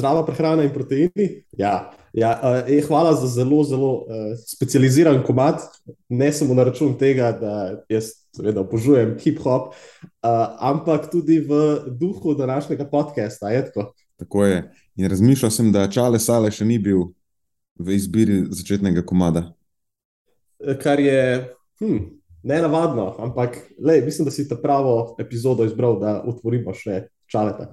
Zdrava prehrana in proteini. Ja, ja, uh, hvala za zelo, zelo uh, specializiran komat. Ne samo na račun tega, da jaz seveda obožujem hip-hop, uh, ampak tudi v duhu današnjega podcasta. Je tako? tako je. In razmišljal sem, da čale sale še ni bil v izbiri začetnega komada. Kar je hm, ne navadno, ampak lej, mislim, da si ta pravo epizodo izbral, da otvorimo še čaleta.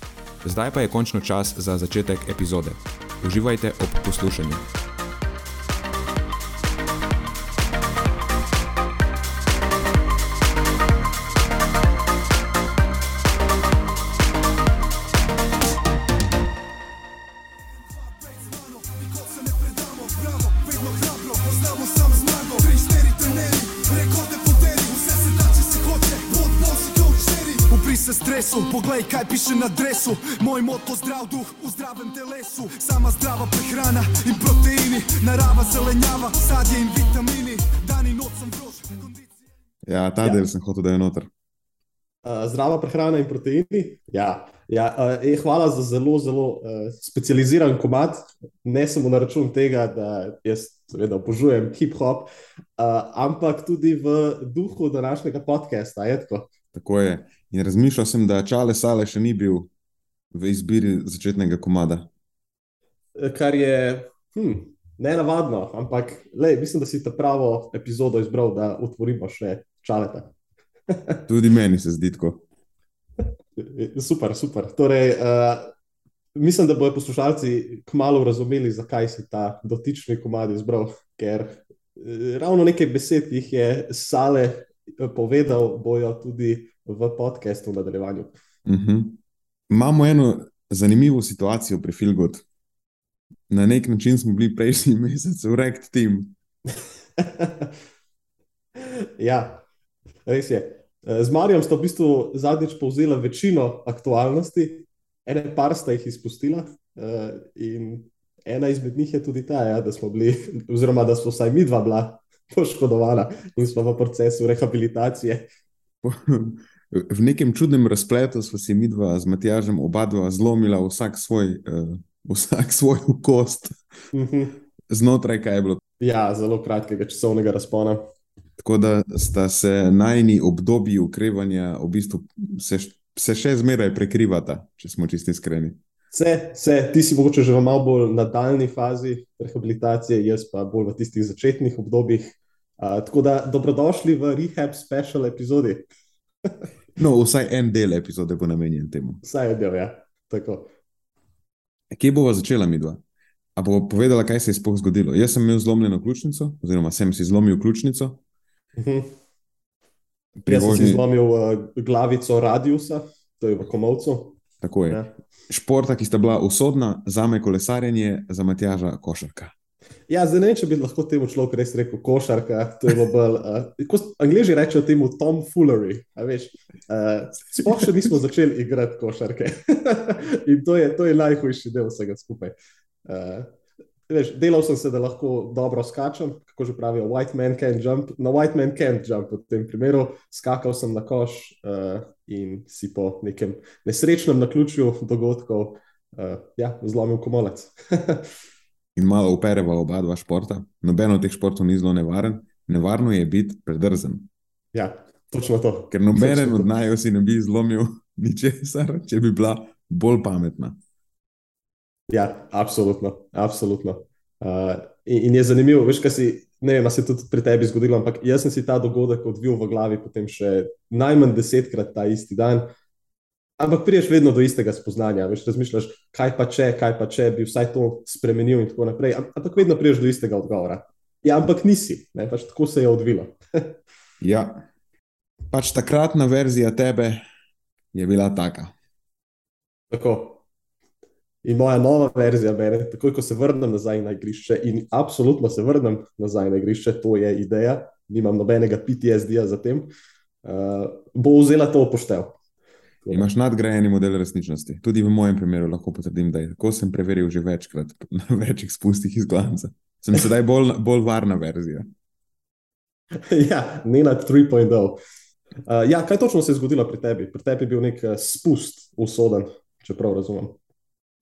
Zdaj pa je končno čas za začetek epizode. Uživajte ob poslušanju. Kaj piše na dresu, moj moto zdrav duh v zdravem telesu. Sama zdrava prehrana in proteini, narava zelenjava, sadje in vitamini, dan in noč sem vroč. Ja, ta ja. del sem hotel, da je noter. Uh, zdrava prehrana in proteini. Ja, ja, uh, e, hvala za zelo, zelo uh, specializiran komat. Ne samo na račun tega, da jaz seveda obožujem hip-hop, uh, ampak tudi v duhu današnjega podcasta. Je tako? Tako je. In razmišljal sem, da čale sale še ni bil v izbiri začetnega komada. Kar je hm, ne navadno, ampak lej, mislim, da si ta pravo epizodo izbral, da otvorimo še čaleta. Tudi meni se zdi tako. Super, super. Torej, uh, mislim, da bodo poslušalci kmalo razumeli, zakaj si ta dotični komad izbral. Ker uh, ravno nekaj besed, ki jih je Sale povedal, bojo tudi v podkastu v nadaljevanju. Uh mhm. -huh. Imamo eno zanimivo situacijo pri Filgodu. Na nek način smo bili prejšnji mesec v Rekt Team. ja, res je. Z Marijo sta v bistvu zadnjič povzela večino aktualnosti, ene par sta jih izpustila. Eh, in ena izmed njih je tudi ta, ja, da smo bili, oziroma da smo vsaj mi dva bila poškodovana in smo v procesu rehabilitacije. v nekem čudnem razpletu smo si mi dva z Matjažem oba dva zlomila vsak svoj, uh, vsak svoj kost mhm. znotraj, kaj je bilo. Ja, zelo kratkega časovnega razpona. Tako da sta se najni obdobji ukrevanja v bistvu se, se še zmeraj prekrivata, če smo čisti iskreni. Vse, vse, ti si mogoče že v malo bolj nadaljni fazi rehabilitacije, jaz pa bolj v tistih začetnih obdobjih. Uh, tako da dobrodošli v Rehab Special epizodi. No, vsaj en del epizode bo namenjen temu. Vsaj en del, ja. Tako. Kje bova začela mi dva? A bo povedala, kaj se je sploh zgodilo? Jaz sem imel zlomljeno ključnico, oziroma sem si zlomil ključnico. Uh -huh. Jaz sem si zlomil uh, glavico radiusa, to je v komovcu. Tako je. Ja. Športa, ki sta bila usodna, za me kolesarjenje, za Matjaža košarka. Ja, zdaj ne vem, če bi lahko temu človeku res rekel košarka. Bolj, uh, Angliži rečejo temu tomfoolery. Uh, Sploh še nismo začeli igrati košarke. In to je, to je najhujši del vsega skupaj. Uh, veš, delal sem se, da lahko dobro skačem, kako že pravijo, white man can jump. Na white man can't jump v tem primeru. Skakal sem na koš uh, in si po nekem nesrečnem naključju dogodkov uh, ja, zlomil komolec. in malo opereva oba dva športa. Noben od teh športov ni zelo nevaren, nevarno je biti predrzen. Ja, točno to. Ker noben od najbolj si ne bi zlomil ničesar, če bi bila bolj pametna. Ja, absolutno. absolutno. Uh, in, in je zanimivo, veš, kaj si. Ne vem, se je tudi pri tebi zgodilo, ampak jaz sem si ta dogodek odvil v glavi, potem še najmanj desetkrat ta isti dan. Ampak priješ vedno do istega spoznanja, veš, razmišljaš, kaj pa če, kaj pa če bi vsaj to spremenil in tako naprej. Ampak vedno priješ do istega odgovora. Ja, ampak nisi, ne, pač tako se je odvilo. ja, pač takratna verzija tebe je bila taka. Tako. In moja nova verzija, bere, takoj ko se vrnem nazaj na igrišče, in absolutno se vrnem nazaj na igrišče, to je ideja, nimam nobenega PTSD-ja za tem, uh, bo vzela to upoštev. Imáš nadgrajeni model resničnosti. Tudi v mojem primeru lahko potrdim, da je tako. Sem preveril že večkrat na večjih spustih iz glanca. Sem sedaj bolj, bolj varna verzija. ja, ne na 3.0. Uh, ja, kaj točno se je zgodilo pri tebi? Pri tebi je bil nek uh, spust usoden, če prav razumem.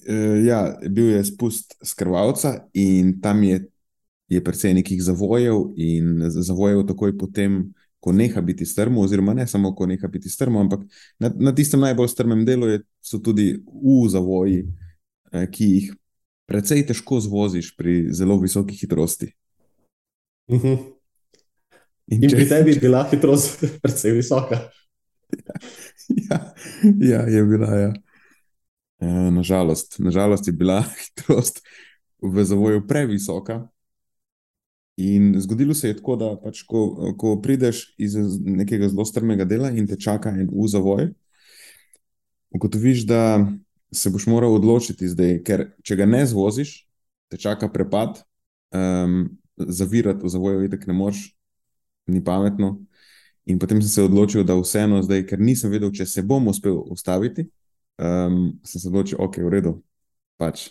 Uh, ja, bil je spust skrvalca in tam je, je precej nekih zavojev in zavojev takoj potem, ko neha biti strmo, oziroma ne samo, ko neha biti strmo, ampak na, na tistem najbolj strmem delu je, so tudi v zavoji, eh, ki jih precej težko zvoziš pri zelo visoki hitrosti. Uh mhm. -huh. In, in če... pri tebi je bila hitrost precej visoka. Ja, ja, je bila. Ja. Eh, nažalost, nažalost je bila hitrost v zavoju previsoka. In zgodilo se je tako, da pač, ko, ko prideš iz nekega zelo strmega dela in te čaka en v zavoj, ugotoviš, da se boš moral odločiti zdaj, ker če ga ne zvoziš, te čaka prepad, um, zavirati v zavoju, videti, ne moreš, ni pametno. In potem sem se odločil, da vseeno zdaj, ker nisem vedel, če se bom uspel ustaviti um, sem se odločil, ok, v redu, pač,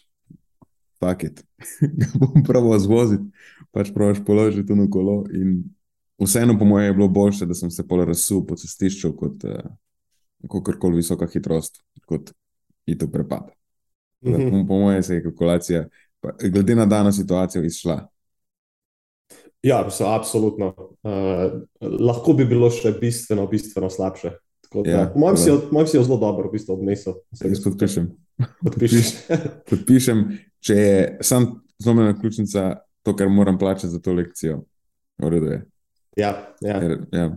paket, ga bom pravo zvoziti, pač praviš položiti na kolo. In vseeno, po mojem, je bilo boljše, da sem se pol razsul po cestišču, kot uh, kakorkoli visoka hitrost, kot je to prepad. Mm -hmm. Po mojem, se je kalkulacija, pa, glede na dano situacijo, izšla. Ja, so absolutno. Uh, lahko bi bilo še bistveno, bistveno slabše. Ja, Mojem si, si jo zelo dobro v bistvu odnesel. Jaz podpišem. podpišem, če je sam zlomljena ključnica, to, kar moram plačati za to lekcijo. V redu je. Ja, ja. Ker, ja.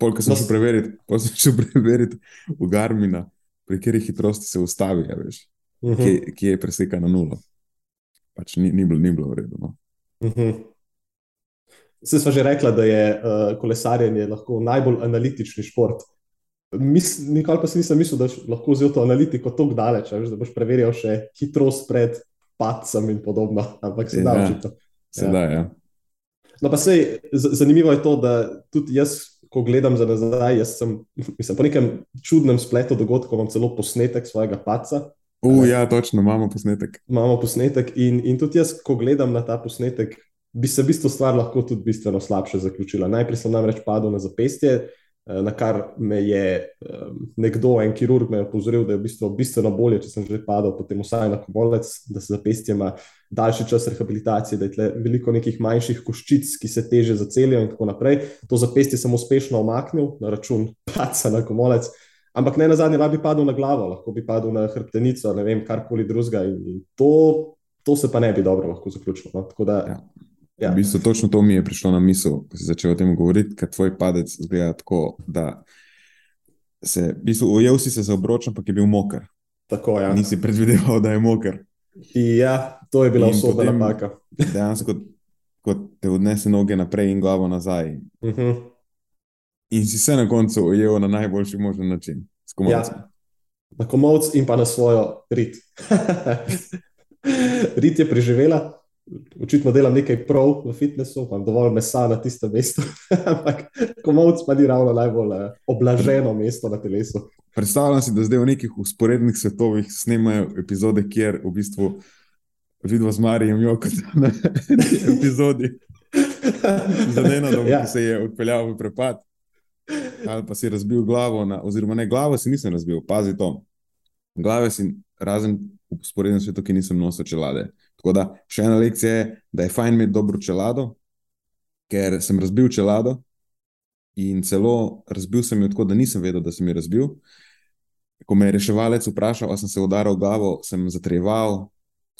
Polk sem šel preveriti, pa sem šel preveriti v Garmina, pri kateri hitrosti se ustavi, ja, veš, uh mhm. -huh. kje, kje je preseka na nulo. Pač ni, ni, bilo, ni bilo v redu. No. Uh mhm. -huh. Se sva že rekla, da je uh, kolesarjenje lahko najbolj analitični šport. Mis, nikoli pa si nisem mislil, da lahko vzel to analitiko tako daleč, veš, da boš preverjal še hitrost pred padcem in podobno. Ampak se da učiti. Se da, ja. No, pa sej, zanimivo je to, da tudi jaz, ko gledam za nazaj, sem mislim, po nekem čudnem spletu dogodkov, imam celo posnetek svojega padca. Uh, ja, točno, imamo posnetek. Imamo posnetek in, in tudi jaz, ko gledam na ta posnetek, bi se v bistvu stvar lahko tudi bistveno slabše zaključila. Najprej sem namreč padel na zapestje, na kar me je nekdo, en kirurg, opozoril, da je v bistvu bistveno bolje, če sem že padel, potem vsaj na komolec, da se zapestje ima daljši čas rehabilitacije, da je tle veliko nekih manjših koščic, ki se teže zacelijo in tako naprej. To zapestje sem uspešno omaknil na račun paca na komolec. Ampak ne na zadnje, da bi padel na glavo, lahko bi padel na hrbtenico, ne vem, karkoli drugega. In to, to se pa ne bi dobro lahko zaključilo. No? Tako da ja. Ja. V bistvu, točno to mi je prišlo na misel, ko si začel o tem govoriti, ker tvoj padec zgleda tako, da se, v bistvu, ujel si se za obroč, ampak je bil moker. Tako, ja. Nisi predvideval, da je moker. Ja, to je bila usodna napaka. Dejansko, ko te odnese noge naprej in glavo nazaj. Uh mhm. -huh. In si se na koncu ujel na najboljši možen način, s komovcem. Ja. Na komovc in pa na svojo rit. rit je preživela očitno delam nekaj prav v fitnessu, imam dovolj mesa na tistem mestu, ampak komovc pa ni ravno najbolj eh, oblaženo mesto na telesu. Predstavljam si, da zdaj v nekih usporednih svetovih snemajo epizode, kjer v bistvu vidimo z Marijem Joko na epizodi. Za eno dobo, ja. ki se je odpeljal v prepad. Ali pa si razbil glavo, na, oziroma ne, glavo si nisem razbil, pazi to. Glave si, razen v usporednem svetu, ki nisem nosil čelade. Tako da še ena lekcija je, da je fajn imeti dobro čelado, ker sem razbil čelado in celo razbil sem jo tako, da nisem vedel, da sem jo razbil. Ko me je reševalec vprašal, ali sem se udaril glavo, sem zatreval,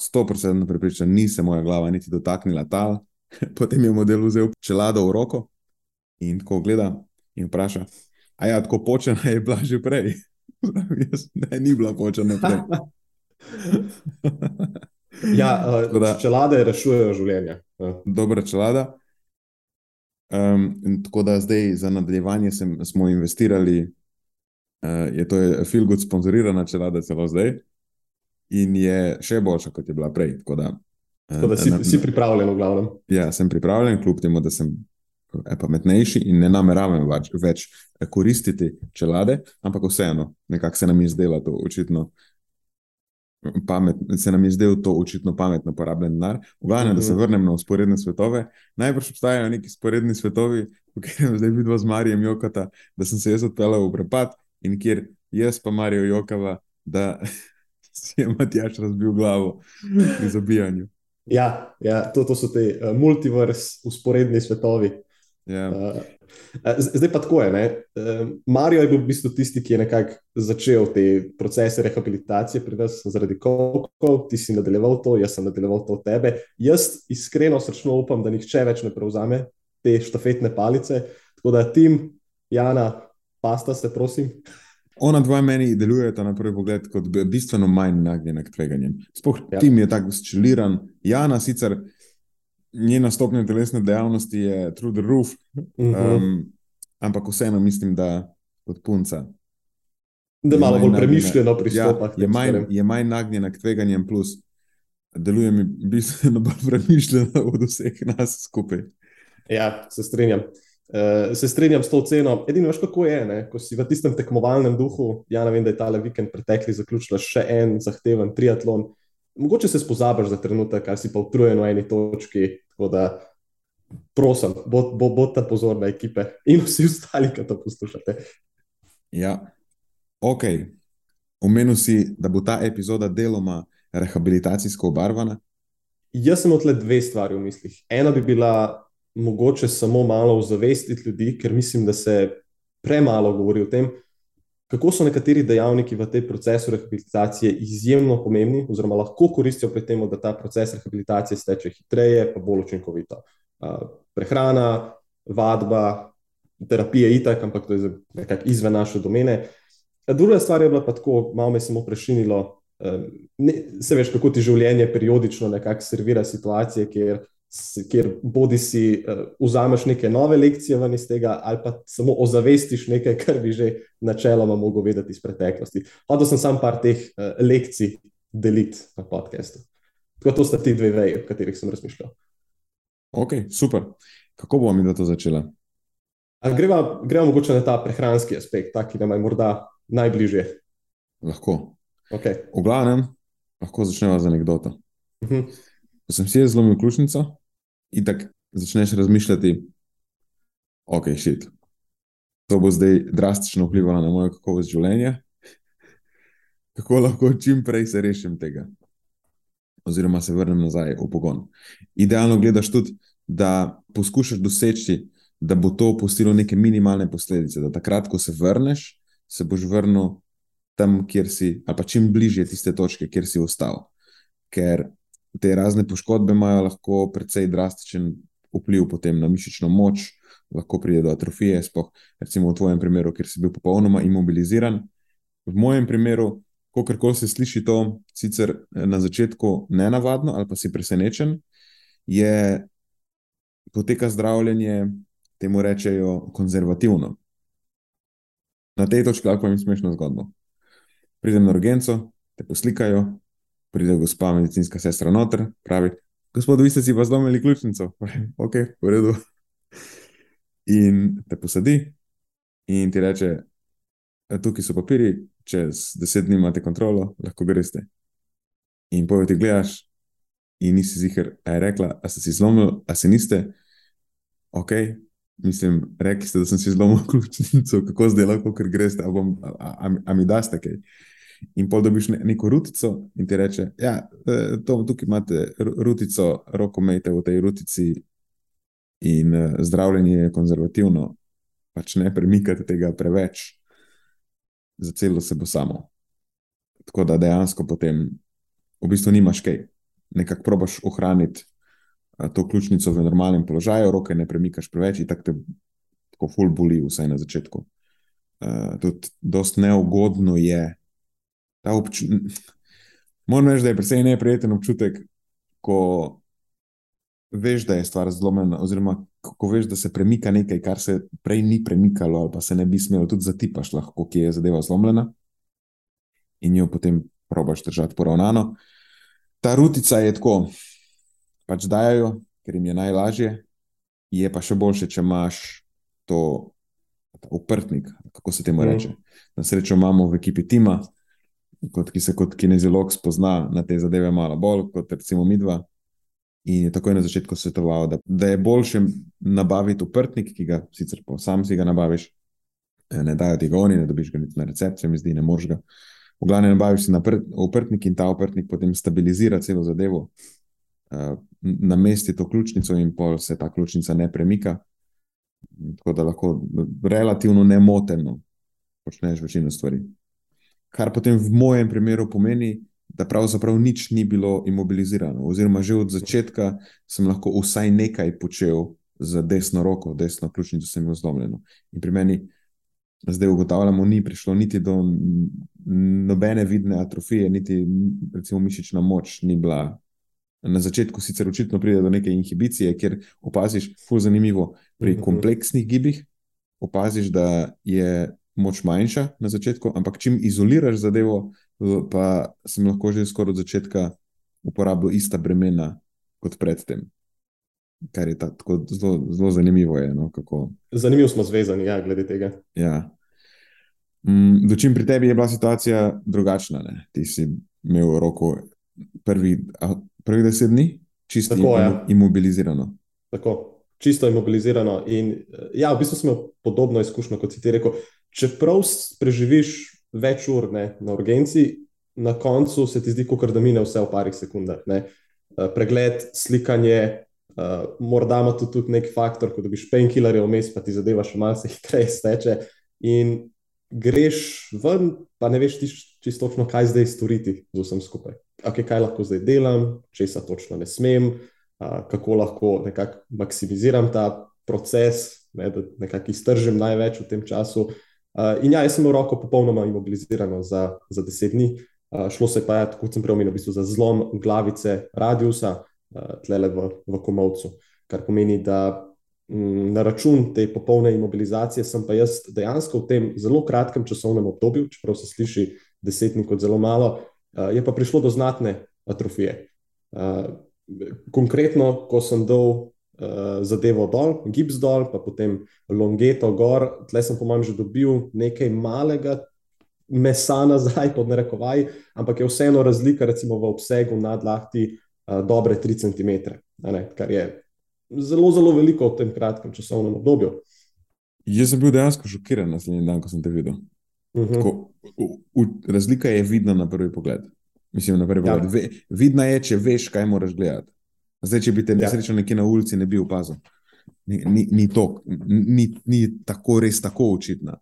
100% prepričan, ni se moja glava niti dotaknila tal. Potem je model vzel čelado v roko in tako gleda in vpraša, a ja, tako počena je bila že prej. Jaz, ne, ni bila počena prej. ja, uh, da- čelade rešujejo življenje. Ja. Dobra čelada. Um, tako da zdaj za nadaljevanje sem, smo investirali, uh, je to je Feel Good sponzorirana čelada celo zdaj in je še boljša, kot je bila prej. Tako da, uh, Tako da si, na- si pripravljen, v glavnem. Ja, sem pripravljen, kljub temu, da sem pametnejši in ne nameravam več, več koristiti čelade, ampak vseeno, nekako se nam je zdelo to očitno. Pamet, se nam je zdel to očitno pametno porabljen denar. V glavnem, da se Mhm. vrnem na usporedne svetove. Najbrž obstajajo neki sporedni svetovi, v katerem zdaj vidva z Marijem Jokata, da sem se jaz odpeljal v prepad in kjer jaz pa Marijo Jokava, da si je Matjaš razbil glavo pri zabijanju. Ja, ja to, to so ti uh, multivers, usporedni svetovi. Ja. Uh, zdaj pa tako je. Ne? Uh, Mario je bil v bistvu tisti, ki je nekako začel te procese rehabilitacije pri nas zaradi kokov, ti si nadaljeval to, jaz sem nadaljeval to od tebe. Jaz iskreno srčno upam, da nihče več ne prevzame te štafetne palice. Tako da tim, Jana, pasta se, prosim. Ona dva meni delujeta na prvi pogled kot bi- bistveno manj nagnjena k tveganjem. Sploh ja. Tim je tako zčeliran, Jana sicer njena stopnja telesne dejavnosti je through the roof, Uh -huh. um, ampak vseeno mislim, da kot punca. Da malo bolj premišljeno pristopa. Ja, je, manj, je manj nagnjena k tveganjem, plus deluje mi bistveno bolj premišljeno od vseh nas skupaj. Ja, se strinjam. Uh, se strinjam s to oceno. Edino, veš, kako je, ne? ko si v tistem tekmovalnem duhu. Ja, ne vem, da je ta vikend pretekli zaključila še en zahteven triatlon. Mogoče se spozabiš za trenutek, ali si pa utrujen v eni točki. Tako da, prosim, bod, bo, bodite pozorni, ekipe in vsi ostali, ki to poslušate. Ja, ok. Omenil si, da bo ta epizoda deloma rehabilitacijsko obarvana. Jaz sem odle dve stvari v mislih. Ena bi bila mogoče samo malo ozavestiti ljudi, ker mislim, da se premalo govori o tem, kako so nekateri dejavniki v tem procesu rehabilitacije izjemno pomembni, oziroma lahko koristijo pri tem, da ta proces rehabilitacije steče hitreje, pa bolj učinkovito. Prehrana, vadba, terapija itak, ampak to je nekako izven naše domene. Druga stvar je bila pa tako, malo me je samo prešinilo. Ne, se veš, kako ti življenje periodično nekako servira situacije, kjer, kjer bodi si uh, vzameš neke nove lekcije ven iz tega, ali pa samo ozavestiš nekaj, kar bi že načeloma mogel vedeti iz preteklosti. Hodil sem sam par teh uh, lekcij deliti na podkastu. Tako to sta ti dve veji, o katerih sem razmišljal. Ok, super. Kako bomo mi da to začela? Greva, greva mogoče na ta prehranski aspekt, ta, ki nam je morda najbližje. Lahko. Okay. V glavnem, lahko začnemo z anegdoto. Uh -huh. Ko sem si jaz zlomil ključnico, in tako začneš razmišljati, ok, šit. To bo zdaj drastično vplivalo na mojo kakovost življenja. Kako lahko čim prej se rešim tega, oziroma se vrnem nazaj v pogon. Idealno gledaš tudi, da poskušaš doseči, da bo to pustilo neke minimalne posledice, da takrat, ko se vrneš, se boš vrnil tam, kjer si, ali pa čim bližje tiste točke, kjer si ostal. Ker te razne poškodbe imajo lahko precej drastičen vpliv na mišično moč, lahko pride do atrofije, sploh recimo v tvojem primeru, kjer si bil popolnoma imobiliziran. V mojem primeru, kako se sliši to, sicer na začetku nenavadno ali pa si presenečen, je poteka zdravljenje, temu rečejo konzervativno. Na tej točki lahko jim smešno zgodbo. Pridem na urgenco, te poslikajo, pride gospa medicinska sestra noter, pravi, gospod, vi ste si pa zlomili ključnico. ok, v redu. In te posadi in ti reče, tukaj so papiri, čez deset dni imate kontrolo, lahko greste. In pojo ti gledaš in nisi ziger, a je rekla, a ste si zlomili, a se niste. Ok, mislim, rekli ste, da sem si zlomil ključnico, kako zdaj lahko, ker greste, a, bom, a, a, a mi daste kaj. In pol dobiš ne, neko rutico in ti reče, ja, to, tukaj imate rutico, roko mejte v tej rutici in uh, zdravljenje je konzervativno, pač ne premikate tega preveč, za celo se bo samo. Tako da dejansko potem v bistvu nimaš kaj. nekako probaš ohraniti a, to ključnico v normalnem položaju, roke ne premikaš preveč, in tako te tako ful boli, vsaj na začetku. Uh, tudi dost neugodno je občutek. Moram reči, da je precej neprijeten občutek, ko veš, da je stvar zlomljena, oziroma ko veš, da se premika nekaj, kar se prej ni premikalo, ali pa se ne bi smelo, tudi zatipaš lahko, ki je zadeva zlomljena in jo potem probaš držati poravnano. Ta rutica je tako, pač dajo, ker jim je najlažje, je pa še boljše, če imaš to uprtnik, kako se temu reče. Na srečo imamo v ekipi tima, kot, ki se kot kineziolog spozna na te zadeve malo bolj kot recimo mi dva. In je takoj na začetku svetoval, da, da je boljše nabaviti uprtnik, ki ga sicer po sam si ga nabaviš, ne dajo ti ga oni, ne dobiš ga niti na recept, se mi zdi, ne moreš ga. V glavnem, nabaviš si uprtnik in ta uprtnik potem stabilizira celo zadevo, uh, namesti to ključnico in pol se ta ključnica ne premika. Tako da lahko relativno nemoteno počneš večino stvari. Kar potem v mojem primeru pomeni, da pravzaprav nič ni bilo imobilizirano. Oziroma, že od začetka sem lahko vsaj nekaj počel z desno roko, desno ključnico sem imel zlomljeno. In pri meni, zdaj ugotavljamo, ni prišlo niti do nobene vidne atrofije, niti recimo mišična moč ni bila. Na začetku sicer očitno pride do neke inhibicije, ker opaziš, zelo zanimivo, pri mhm. kompleksnih gibih opaziš, da je moč manjša na začetku, ampak čim izoliraš zadevo, pa sem lahko že skoraj od začetka uporabljal ista bremena kot predtem. Kar je tako zelo, zelo zanimivo. Je, no, zanimivo smo zvezani, ja, glede tega. Ja. Mm, Dočim pri tebi je bila situacija drugačna. Ne? Ti si imel roko prvi, prvi deset dni, čisto tako, ja. imobilizirano. Tako, čisto imobilizirano. In ja, v bistvu smo podobno izkušnjo, kot si ti rekel. Čeprav preživiš več ur ne, na urgenci, na koncu se ti zdi, kot da mine vse v parih sekundah. Ne. Eh, pregled, slikanje, uh, morda ima tu tudi neki faktor, ko dobiš painkillerje vmes, pa ti zadeva še malce hitreje steče. In greš ven, pa ne veš čisto točno, kaj zdaj storiti z vsem skupaj. Okay, kaj lahko zdaj delam, česa točno ne smem, uh, kako lahko nekako maksimiziram ta proces, ne, da nekako iztržim največ v tem času. Uh, Uh, in ja, jaz sem imel roko popolnoma imobilizirano za, za deset dni. Uh, šlo se pa je, kot sem prej omenil, v bistvu za zlom glavice radiusa, uh, tlele v, v komovcu. Kar pomeni, da m, na račun te popolne imobilizacije sem pa jaz dejansko v tem zelo kratkem časovnem obdobju, čeprav se sliši deset dni kot zelo malo, uh, je pa prišlo do znatne atrofije. Uh, konkretno, ko sem dal zadevo dol, gips dol, pa potem longeto gor. Tle sem, po mojem, že dobil nekaj malega mesa nazaj, pod narekovaj, ampak je vseeno razlika, recimo v obsegu nadlahti, uh, dobre 3 cm, ne, kar je zelo, zelo veliko v tem kratkem časovnem obdobju. Jaz sem bil dejansko šokiran naslednji dan, ko sem te videl. Uh mhm. -huh. Tako, v, v, razlika je vidna na prvi pogled. Mislim, na prvi ja. pogled. Ve, vidna je, če veš, kaj moraš gledati. Zdaj, če bi te ja. nekje na ulici, ne bi opazil. Ni, ni, ni, to, ni, ni tako res tako očitna.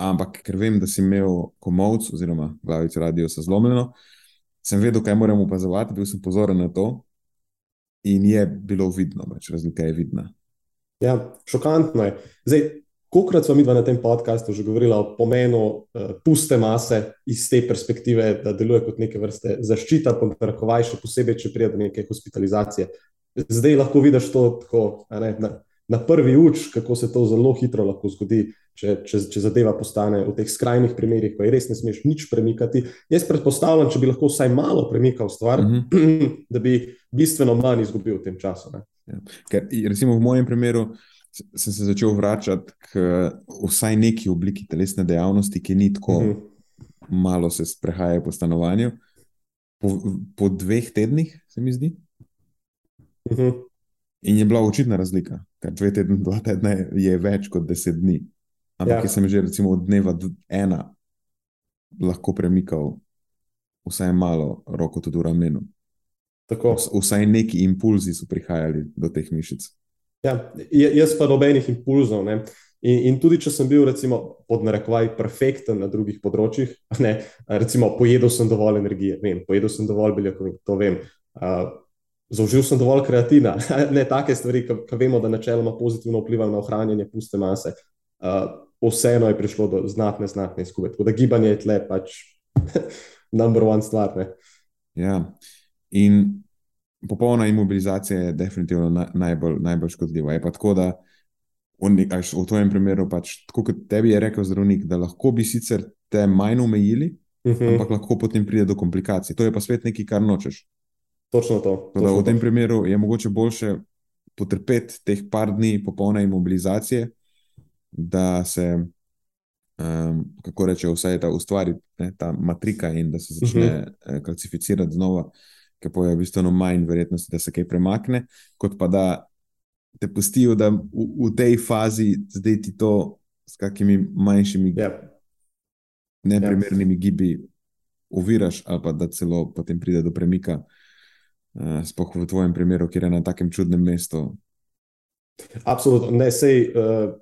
Ampak, ker vem, da si imel komovc, oziroma glavico radio sa zlomljeno, sem vedel, kaj moram opazovati, bil sem pozoren na to. In je bilo vidno, več razlika je vidna. Ja, šokantno je. Zdaj, Kolikrat smo mi na tem podkastu že govorili o pomenu uh, puste mase iz te perspektive, da deluje kot neke vrste zaščita, pa narekovaj še posebej, če pride do neke hospitalizacije. Zdaj lahko vidiš to tako, ne, na, na prvi uč, kako se to zelo hitro lahko zgodi, če, če, če zadeva postane v teh skrajnih primerih, ko je res ne smeš nič premikati. Jaz predpostavljam, če bi lahko vsaj malo premikal stvar, mm -hmm. da bi bistveno manj izgubil v tem času. Ja. Ker, recimo v mojem primeru sem se začel vračati k vsaj neki obliki telesne dejavnosti, ki ni tako uh mhm. -huh. malo se sprehaja po stanovanju. Po, po dveh tednih, se mi zdi. Uh mhm. -huh. In je bila očitna razlika, ker dve tedni, dva tedna je več kot deset dni. Ampak ja. sem že recimo od dneva ena lahko premikal vsaj malo roko tudi v ramenu. Tako. Vsaj neki impulzi so prihajali do teh mišic. Ja, jaz pa nobenih impulzov. In, in tudi, če sem bil, recimo, pod narekovaj, perfekten na drugih področjih, ne, recimo, pojedel sem dovolj energije, vem, pojedel sem dovolj beljakovin, to vem. Uh, Zaužil sem dovolj kreatina, ne take stvari, ki vemo, da načeloma pozitivno vplivajo na ohranjanje puste mase. Uh, vseeno je prišlo do znatne, znatne izgube. Tako da gibanje je tle pač number one stvar. Ne? Ja, in popolna imobilizacija je definitivno na, najbolj, najbolj škodljiva. Je pa tako, da v, v tvojem primeru, pač, tako kot tebi je rekel zdravnik, da lahko bi sicer te manj omejili, uh mhm. -huh. ampak lahko potem pride do komplikacij. To je pa spet nekaj, kar nočeš. Točno to. Točno v tem to. primeru je mogoče boljše potrpeti teh par dni popolne imobilizacije, da se, um, kako reče, vse ta ustvari, ne, ta matrika in da se začne uh -huh. uh, klasificirati znova, pa je bistveno manj verjetnosti, da se kaj premakne, kot pa da te pustijo, da v, v tej fazi zdaj ti to s kakimi manjšimi, yep. Ja. neprimernimi yep. gibi oviraš, ali pa da celo potem pride do premika. Uh, Sploh v tvojem primeru, kjer je na takem čudnem mestu. Absolutno. Ne, sej, uh,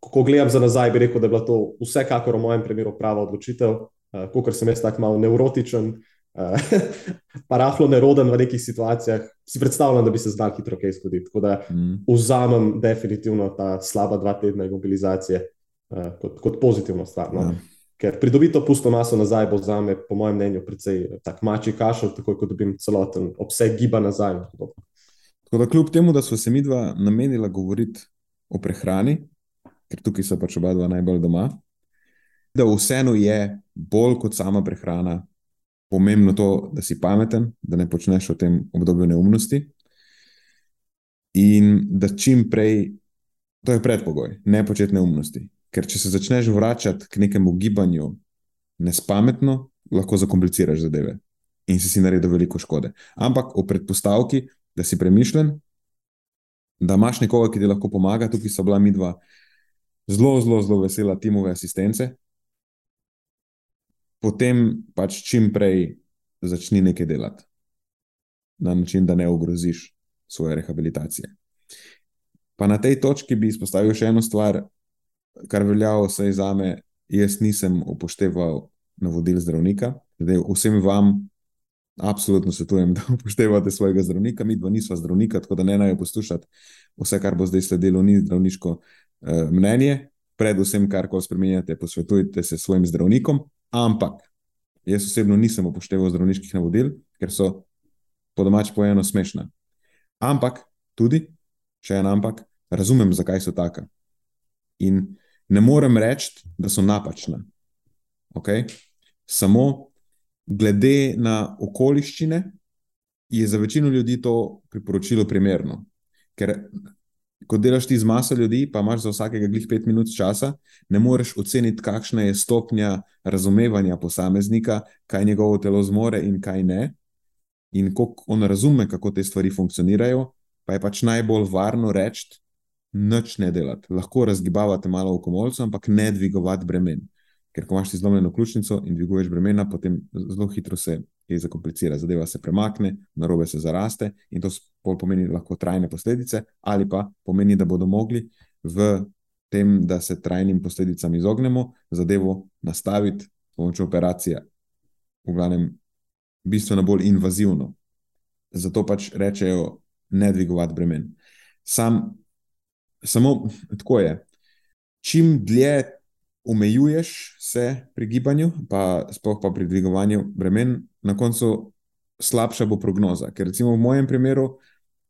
ko gledam za nazaj, bi rekel, da je bila to vsekakor v mojem primeru prava odločitev. Uh, Ker sem jaz tako malo neurotičen, uh, pa rahlo neroden v nekih situacijah, si predstavljam, da bi se znal hitro kaj zgoditi. Tako da mm. vzamem definitivno ta slaba dva tedna imobilizacije uh, kot, kot pozitivno stvar. No? Ja. Ker pridobiti to pusto maso nazaj bo za me, po mojem mnenju, precej tak mači kašel, tako kot dobim celoten obseg giba nazaj. Tako da, kljub temu, da so se mi dva namenila govoriti o prehrani, ker tukaj so pač oba dva najbolj doma. Da vseeno je bolj kot sama prehrana pomembno to, da si pameten, da ne počneš v tem obdobju neumnosti. In da čim prej, to je predpogoj, ne početi neumnosti. Ker če se začneš vračati k nekemu gibanju nespametno, lahko zakompliciraš zadeve in si si naredil veliko škode. Ampak v predpostavki, da si premišljen, da imaš nekoga, ki ti lahko pomaga, tukaj so bila mi dva zelo, zelo, zelo vesela timove asistence, potem pač čim prej začni nekaj delati na način, da ne ogroziš svoje rehabilitacije. Pa na tej točki bi izpostavil še eno stvar, kar velja vse za me. Jaz nisem upošteval navodil zdravnika, zdaj vsem vam absolutno svetujem, da upoštevate svojega zdravnika. Mi dva nisva zdravnika, tako da ne naj poslušate vse, kar bo zdaj sledilo, ni zdravniško Eh, mnenje, predvsem, kar ko spremenjate, posvetujte se svojim zdravnikom. Ampak jaz osebno nisem upošteval zdravniških navodil, ker so po domač pojeno smešna. Ampak tudi, če en ampak, razumem, zakaj so taka. In ne morem reči, da so napačna. Okay? Samo glede na okoliščine je za večino ljudi to priporočilo primerno. Ker ko delaš ti z maso ljudi, pa imaš za vsakega glih pet minut časa, ne moreš oceniti, kakšna je stopnja razumevanja posameznika, kaj njegovo telo zmore in kaj ne. In ko on razume, kako te stvari funkcionirajo, pa je pač najbolj varno reči, noč ne delati. Lahko razgibavate malo v komolcu, ampak ne dvigovati bremen. Ker ko imaš ti zlomljeno ključnico in dviguješ bremena, potem zelo hitro se je zakomplicira, zadeva se premakne, narobe se zaraste in to pomeni lahko trajne posledice, ali pa pomeni, da bodo mogli v tem, da se trajnim posledicam izognemo, zadevo nastaviti s pomočjo operacije, v glavnem, bistveno bolj invazivno. Zato pač rečejo, ne dvigovati bremen. Sam, samo tako je. Čim dlje omejuješ se pri gibanju, pa sploh pa pri dvigovanju bremen, na koncu slabša bo prognoza. Ker recimo v mojem primeru,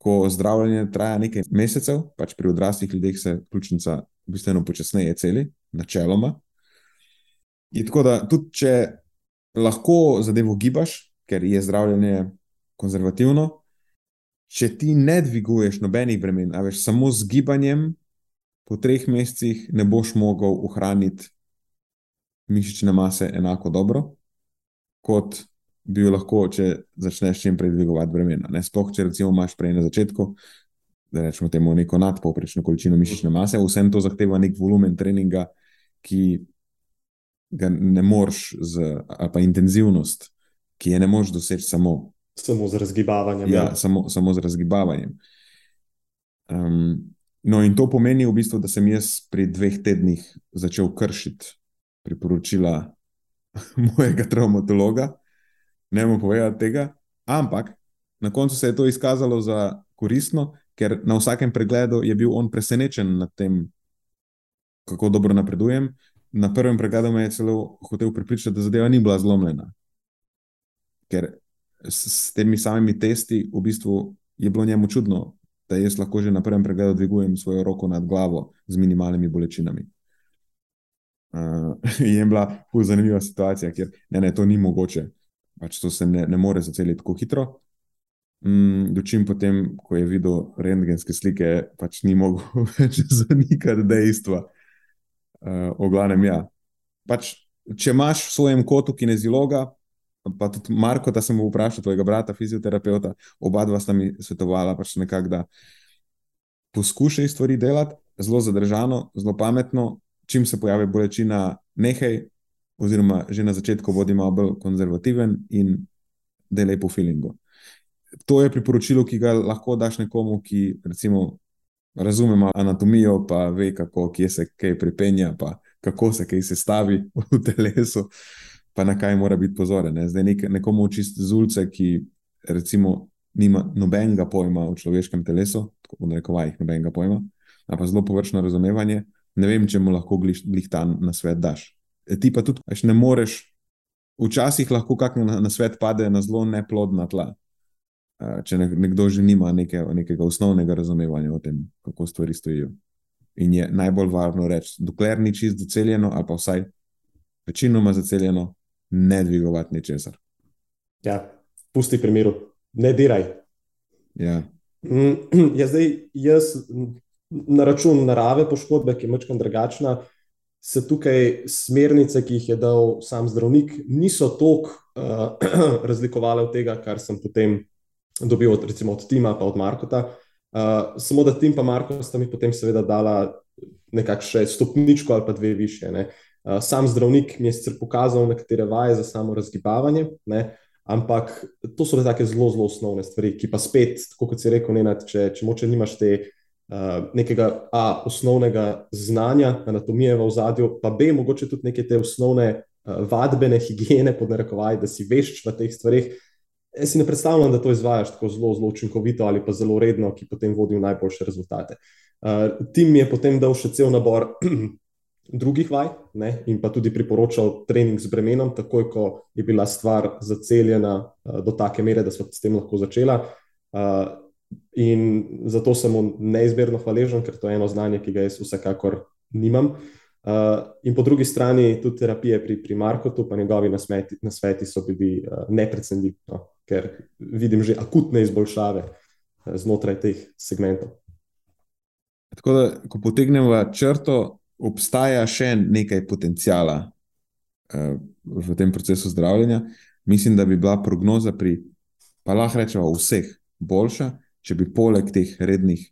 ko zdravljenje traja nekaj mesecev, pač pri odraslih ljudeh se ključnica bistveno počasneje celi, načeloma. Je tako, da tudi če lahko zadevo gibaš, ker je zdravljenje konzervativno, če ti ne dviguješ nobenih bremen, a veš samo z gibanjem, po treh mesecih ne boš mogel ohraniti mišične mase enako dobro, kot bi lahko, če začneš čim prej dvigovati bremena. Sploh, če recimo imaš prej na začetku, da rečemo temu neko nadpovprečno količino mišične mase, vsem to zahteva nek volumen treninga, ki ga ne moreš, z, ali pa intenzivnost, ki je ne moreš doseči samo. Samo z razgibavanjem. Ja, ja. Samo, samo z razgibavanjem. Um, no, in to pomeni v bistvu, da sem jaz pri dveh tednih začel kršiti priporočila mojega traumatologa, ne bomo povedali tega, ampak na koncu se je to izkazalo za koristno, ker na vsakem pregledu je bil on presenečen nad tem, kako dobro napredujem. Na prvem pregledu me je celo hotel pripričati, da zadeva ni bila zlomljena. Ker s, s temi samimi testi v bistvu je bilo njemu čudno, da jaz lahko že na prvem pregledu dvigujem svojo roko nad glavo z minimalnimi bolečinami. Uh, je bila zanimiva situacija, ker ne, ne, to ni mogoče. Pač to se ne, ne more zaceliti tako hitro. Mm, dočim potem, ko je videl rentgenske slike, pač ni mogel več zanikati dejstva. Uh, o glavnem, ja. Pač, če imaš v svojem kotu kineziologa, pa tudi Marko, da sem vprašal, tvojega brata, fizioterapeuta, oba dva sta mi svetovala, pač nekako, da poskušaj stvari delati zelo zadržano, zelo pametno, čim se pojavi bolečina, nehaj, oziroma že na začetku bodi malo bolj konzervativen in delaj po feelingu. To je priporočilo, ki ga lahko daš nekomu, ki recimo razume anatomijo, pa ve, kako se kaj pripenja, pa kako se kaj sestavi v telesu pa na kaj mora biti pozoren. Ne? Zdaj, nek, nekomu čist z ulice, ki recimo nima nobenega pojma o človeškem telesu, tako v rekovajih, nobenega pojma, pa zelo površno razumevanje, ne vem, če mu lahko glih ta na svet daš. E, ti pa tudi ne moreš, včasih lahko kak na, na svet pade na zelo neplodna tla. Če nekdo že nima neke, nekega osnovnega razumevanja o tem, kako stvari stojijo. In je najbolj varno reči, dokler ni čisto doceljeno, ali pa vsaj večinoma zaceljeno, ne dvigovati ničesar. Ja, pusti primeru, ne diraj. Ja. Mm, ja, zdaj, jaz na račun narave poškodbe, ki je močkam drugačna, se tukaj smernice, ki jih je dal sam zdravnik, niso toliko uh, razlikovale od tega, kar sem potem dobil od, recimo, od Tima in od Markota. Uh, samo da Tim in Marko sta mi potem seveda dala nekakšne stopničko ali pa dve više. Uh, Eh, sam zdravnik mi je sicer pokazal nekatere vaje za samo razgibavanje, ne, ampak to so tako zelo, zelo osnovne stvari, ki pa spet, kot si rekel, ne, če, če moče nimaš te uh, nekega A, osnovnega znanja, anatomije v ozadju, pa B, mogoče tudi neke te osnovne uh, vadbene higiene, pod narekovaj, da si veš v teh stvarih. Jaz si ne predstavljam, da to izvajaš tako zelo, zelo učinkovito ali pa zelo redno, ki potem vodi v najboljše rezultate. Uh, tim mi je potem dal še cel nabor drugih vaj ne, in pa tudi priporočal trening z bremenom, takoj ko je bila stvar zaceljena uh, do take mere, da smo s tem lahko začela. Uh, in zato sem mu neizmerno hvaležen, ker to je eno znanje, ki ga jaz vsekakor nimam. Uh, in po drugi strani tudi terapije pri, pri Markotu, pa njegovi nasmeti, nasveti so bili uh, neprecenljivi, no, ker vidim že akutne izboljšave uh, znotraj teh segmentov. Tako da, ko potegnemo črto, obstaja še nekaj potencijala uh, v tem procesu zdravljenja. Mislim, da bi bila prognoza pri, pa lahko rečemo, vseh boljša, če bi poleg teh rednih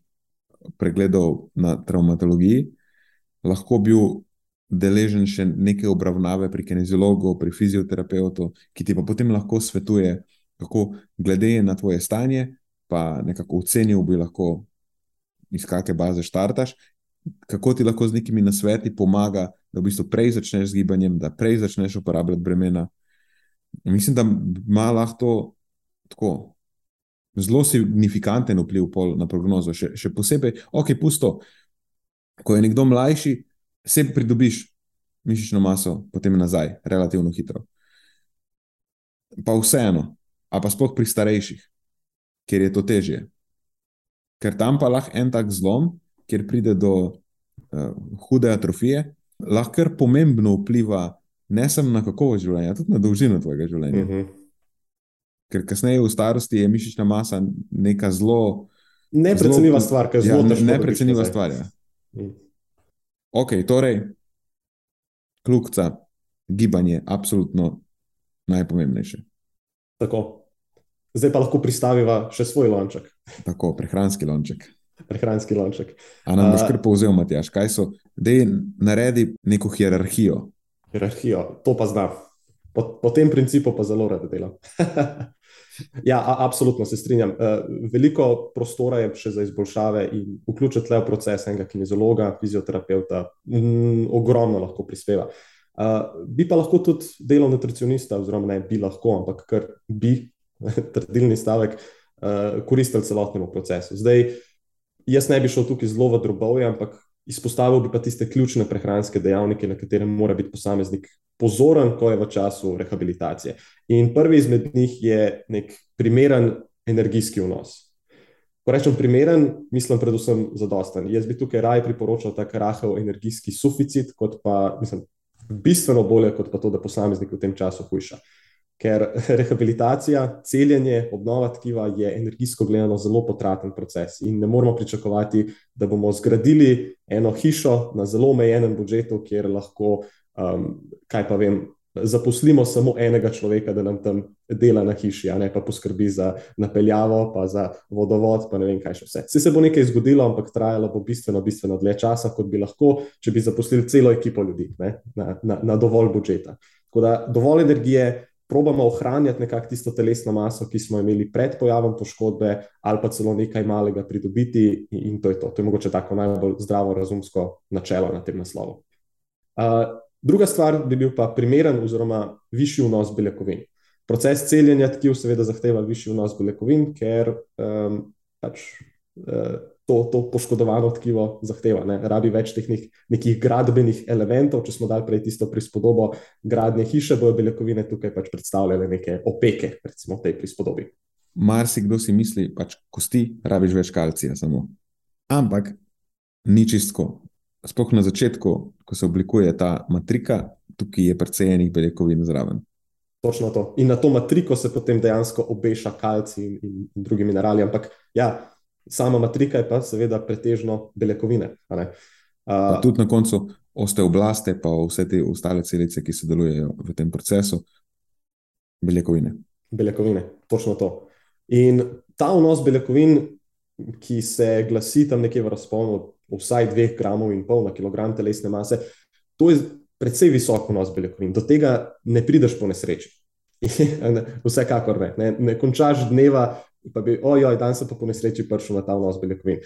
pregledov na traumatologiji lahko bil deležen še neke obravnave pri kineziologu, pri fizioterapeutu, ki ti pa potem lahko svetuje, kako glede na tvoje stanje, pa nekako ocenil bi lahko. Iz kakšne baze štartaš, kako ti lahko z nekimi nasveti pomaga, da v bistvu prej začneš z gibanjem, da prej začneš uporabljati bremena. Mislim, da ima lahko tako zelo signifikanten vpliv na prognozo. Še, še posebej, ok, pusto, ko je nekdo mlajši, se pridobiš mišično maso, potem nazaj, relativno hitro. Pa vseeno, a pa sploh pri starejših, ker je to težje. Ker tam pa lahko en tak zlom, kjer pride do uh, hude atrofije, lahko pomembno vpliva ne samo na kakovost življenja, tudi na dolžino tvojega življenja. Uh mhm. -huh. Ker kasneje v starosti je mišična masa neka zelo. Neprecenljiva stvar, ki je zelo težka. Neprecenljiva stvar. Ja. -huh. Ok, torej, kljubca, gibanje, absolutno najpomembnejše. Tako. Zdaj pa lahko pristaviva še svoj lonček. Tako, prehranski lonček prehranski lonček. A nam boš kar povzel, Matjaš, kaj so, da naredi neko hierarhijo. Hierarhijo, to pa znam. Po, po tem principu pa zelo rado delam. ja, a, absolutno se strinjam. Veliko prostora je še za izboljšave in vključiti le v proces enega kinezologa, fizioterapeuta, mm, ogromno lahko prispeva. Uh, bi pa lahko tudi delal nutricionista, oziroma ne bi lahko, ampak kar bi, trdilni stavek, uh, uh, koristili celotnemu procesu. Zdaj, jaz ne bi šel tukaj zelo v drobovje, ampak izpostavil bi pa tiste ključne prehranske dejavnike, na katere mora biti posameznik pozoren, ko je v času rehabilitacije. In prvi izmed njih je nek primeren energijski vnos. Ko rečem primeren, mislim predvsem zadosten. Jaz bi tukaj raje priporočal tak rahel energijski suficit, kot pa, mislim, bistveno bolje, kot pa to, da posameznik v tem času hujša. Ker rehabilitacija, celjenje, obnova tkiva je energijsko gledano zelo potraten proces in ne moramo pričakovati, da bomo zgradili eno hišo na zelo omejenem budžetu, kjer lahko, um, kaj pa vem, zaposlimo samo enega človeka, da nam tam dela na hiši, a ne pa poskrbi za napeljavo, pa za vodovod, pa ne vem kaj še vse. Vse se bo nekaj zgodilo, ampak trajalo bo bistveno, bistveno dlje časa, kot bi lahko, če bi zaposlili celo ekipo ljudi ne, na, na, na dovolj budžeta. Tako da dovolj energije. Probamo ohranjati nekako tisto telesno maso, ki smo imeli pred pojavom poškodbe, ali pa celo nekaj malega pridobiti, in to je to. To je mogoče tako najbolj zdravo, razumsko načelo na tem naslovu. Uh, Druga stvar bi bil pa primeren oziroma višji vnos beljakovin. Proces celjenja tkiv seveda zahteva višji vnos beljakovin, ker um, pač, uh, to, to poškodovano tkivo zahteva. Ne? Rabi več teh nek, nekih gradbenih elementov. Če smo dali prej tisto prispodobo gradnje hiše, bojo beljakovine tukaj pač predstavljale neke opeke, recimo v tej prispodobi. Marsikdo si misli, pač kosti, rabiš več kalcija samo. Ampak ni čistko sploh na začetku, ko se oblikuje ta matrika, tukaj je precej enih beljakovin zraven. Točno to. In na to matriko se potem dejansko obeša kalci in, in, in drugi minerali. Ampak ja, sama matrika je pa seveda pretežno beljakovine. Uh, tudi na koncu osteoblaste, pa vse te ostale celice, ki sodelujejo v tem procesu, beljakovine. Beljakovine, točno to. In ta vnos beljakovin, ki se glasi tam nekje v razponu vsaj 2 gramov in pol na kilogram telesne mase. To je precej visok vnos beljakovin. Do tega ne prideš po nesreči. Vsekakor ne. ne. Ne končaš dneva, pa bi, ojoj, danes se pa po nesreči prišel na ta vnos beljakovin.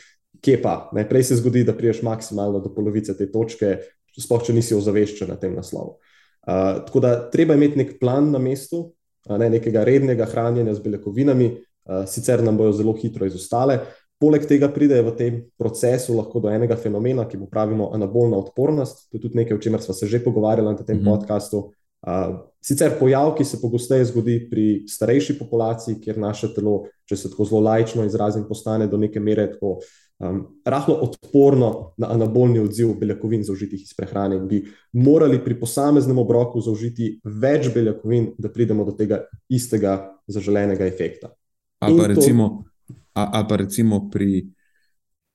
Kje pa? Ne? Prej se zgodi, da priješ maksimalno do polovice te točke, sploh če nisi ozaveščen na tem naslovu. Uh, tako da treba imeti nek plan na mestu, ne, nekega rednega hranjenja z beljakovinami, uh, sicer nam bojo zelo hitro izostale. Poleg tega pride v tem procesu lahko do enega fenomena, ki mu pravimo anabolna odpornost. To je tudi nekaj, o čemer smo se že pogovarjali na tem mm -hmm. podkastu. Uh, sicer pojav, ki se pogosteje zgodi pri starejši populaciji, kjer naše telo, če se tako zelo lajčno izrazim, postane do neke mere tako um, rahlo odporno na anabolni odziv beljakovin zaužitih iz prehrane. Bi morali pri posameznem obroku zaužiti več beljakovin, da pridemo do tega istega zaželenega efekta. Ali pa recimo. To, ali pa recimo pri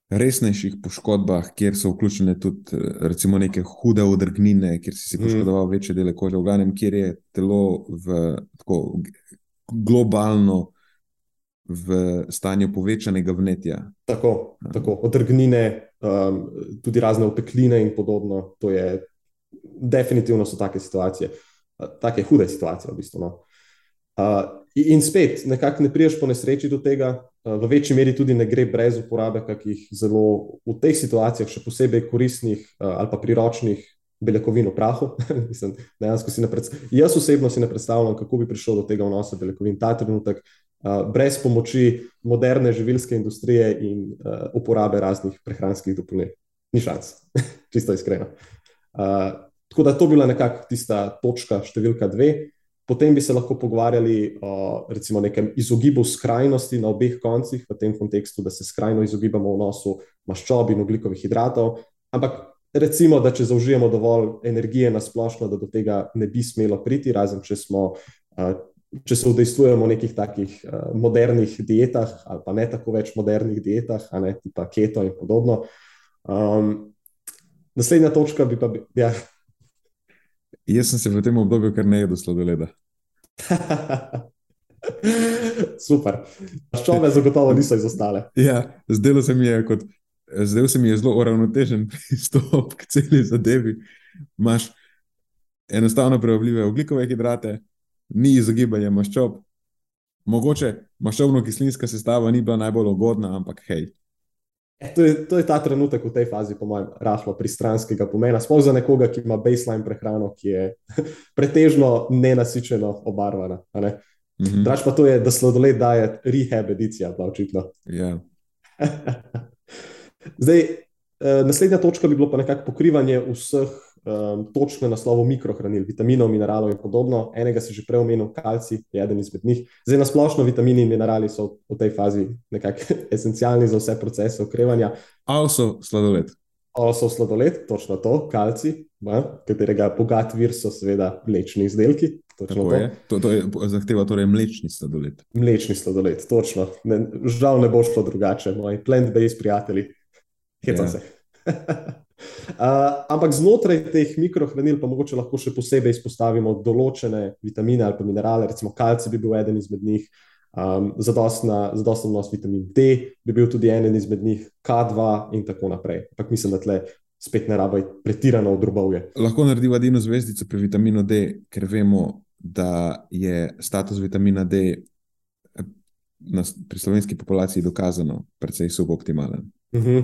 resnejših poškodbah, kjer so vključene tudi recimo, neke hude odrgnine, kjer si, si mm. poškodoval mm. večje dele kože, v glavnem, kjer je telo v, tako, globalno v stanju povečanega vnetja. Tako, ja. tako. odrgnine, um, tudi razne opekline in podobno. To je definitivno so take situacije, take hude situacije v bistvu. No. Uh, in spet, nekako ne priješ po nesreči do tega, Eh, v večji meri tudi ne gre brez uporabe kakih zelo v teh situacijah še posebej koristnih eh, ali pa priročnih beljakovin v prahu. Mislim, Jaz osebno si ne predstavljam, kako bi prišel do tega vnosa beljakovin ta trenutek, eh, brez pomoči moderne živilske industrije in uporabe raznih prehranskih dopolnil. Ni šans, čisto iskreno. Tako da to bila nekako tista točka številka dve. Potem bi se lahko pogovarjali o recimo, nekem izogibu skrajnosti na obeh koncih, v tem kontekstu, da se skrajno izogibamo vnosu maščob in oglikovih hidratov. Ampak recimo, da če zaužijemo dovolj energije na splošno, da do tega ne bi smelo priti, razen če smo. Če se udejstvujemo v nekih takih uh, modernih dietah, ali pa ne tako več modernih dietah, a ne tipa keto in podobno. Um, naslednja točka bi pa. Ja. Jaz sem se v tem obdobju kar ne jedel sladoleda. Super. Ščove zagotovo niso izostale. Ja, zdelo se mi je kot. Zdaj se mi je zelo uravnotežen pristop k celi zadevi. Imáš enostavno preobljive ugljikove hidrate, ni izogibanja maščob. Mogoče maščobno-kislinska sestava ni bila najbolj ugodna, ampak hej, E, to, je, to je ta trenutek v tej fazi, po mojem, rahlo pristranskega pomena. Sploh za nekoga, ki ima baseline prehrano, ki je pretežno nenasičeno obarvana. Ne? Mhm. Draž pa to je, da sladoled daje rehab edicija, pa očitno. Ja. Zdaj, eh, naslednja točka bi bilo pa nekako pokrivanje vseh um, točk na naslovu mikrohranil, vitaminov, mineralov in podobno. Enega si že prej omenil, kalci je eden izmed njih. Zdaj, na splošno vitamini in minerali so v tej fazi nekako esencialni za vse procese okrevanja. Also, sladoled. So sladoled, točno to, kalci, ba, katerega bogat vir so seveda mlečni izdelki. točno to. je. To, to je, zahteva torej mlečni sladoled. Mlečni sladoled, točno. Ne, žal ne bo šlo drugače, moji plant-based prijatelji. Hecam Ja. se. Uh, ampak znotraj teh mikrohranil pa mogoče lahko še posebej izpostavimo določene vitamine ali pa minerale, recimo kalci bi bil eden izmed njih, um, zadostna, zadostna vnos vitamin D bi bil tudi eden izmed njih, K2 in tako naprej. Ampak mislim, da tle spet ne rabi pretirano odrobovje. Lahko narediva edino zvezdico pri vitaminu D, ker vemo, da je status vitamina D eh, na, pri slovenski populaciji dokazano precej suboptimalen. Uh -huh.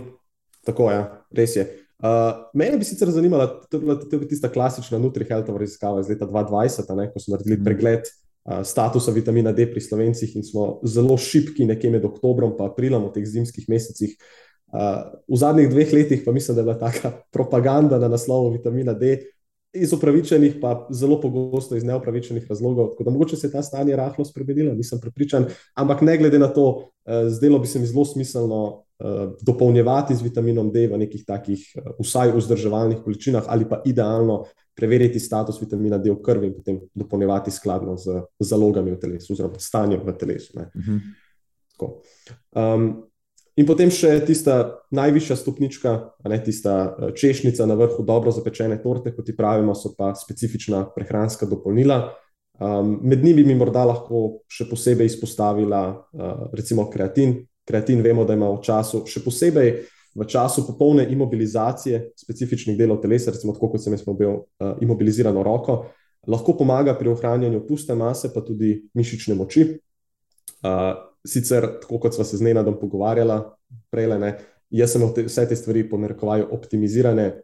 Tako je, ja, res je. Uh, mene bi sicer zanimala, to je bila to je bila tista klasična NutriHealth raziskava iz leta 2020, a ne, ko so naredili Mhm. pregled uh, statusa vitamina D pri slovencih in smo zelo šipki nekje med oktobrom in aprilom v teh zimskih mesecih. Uh, v zadnjih dveh letih pa mislim, da je bila taka propaganda na naslovu vitamina D. Iz upravičenih, pa zelo pogosto iz neupravičenih razlogov. Tako da mogoče se je ta stanje rahlo spremenilo, nisem prepričan. Ampak ne glede na to, eh, zdelo bi se mi zelo smiselno dopolnjevati z vitaminom D v nekih takih, eh, vsaj vzdrževalnih količinah, ali pa idealno preveriti status vitamina D v krvi in potem dopolnjevati skladno z zalogami v telesu, oziroma stanjem v telesu. Ne. Uh -huh. Um, in potem še tista najvišja stopnička, ne tista eh, češnjica na vrhu dobro zapečene torte, kot ti pravimo, so pa specifična prehranska dopolnila. Um, med njimi bi morda lahko še posebej izpostavila uh, recimo kreatin. Kreatin vemo, da ima v času, še posebej v času popolne imobilizacije specifičnih delov telesa, recimo tako kot sem jaz imel uh, imobilizirano roko, lahko pomaga pri ohranjanju puste mase, pa tudi mišične moči. Uh, sicer, tako kot smo se z Nenadom pogovarjali, prej, ne, jaz sem te, vse te stvari po narekovaju optimizirane,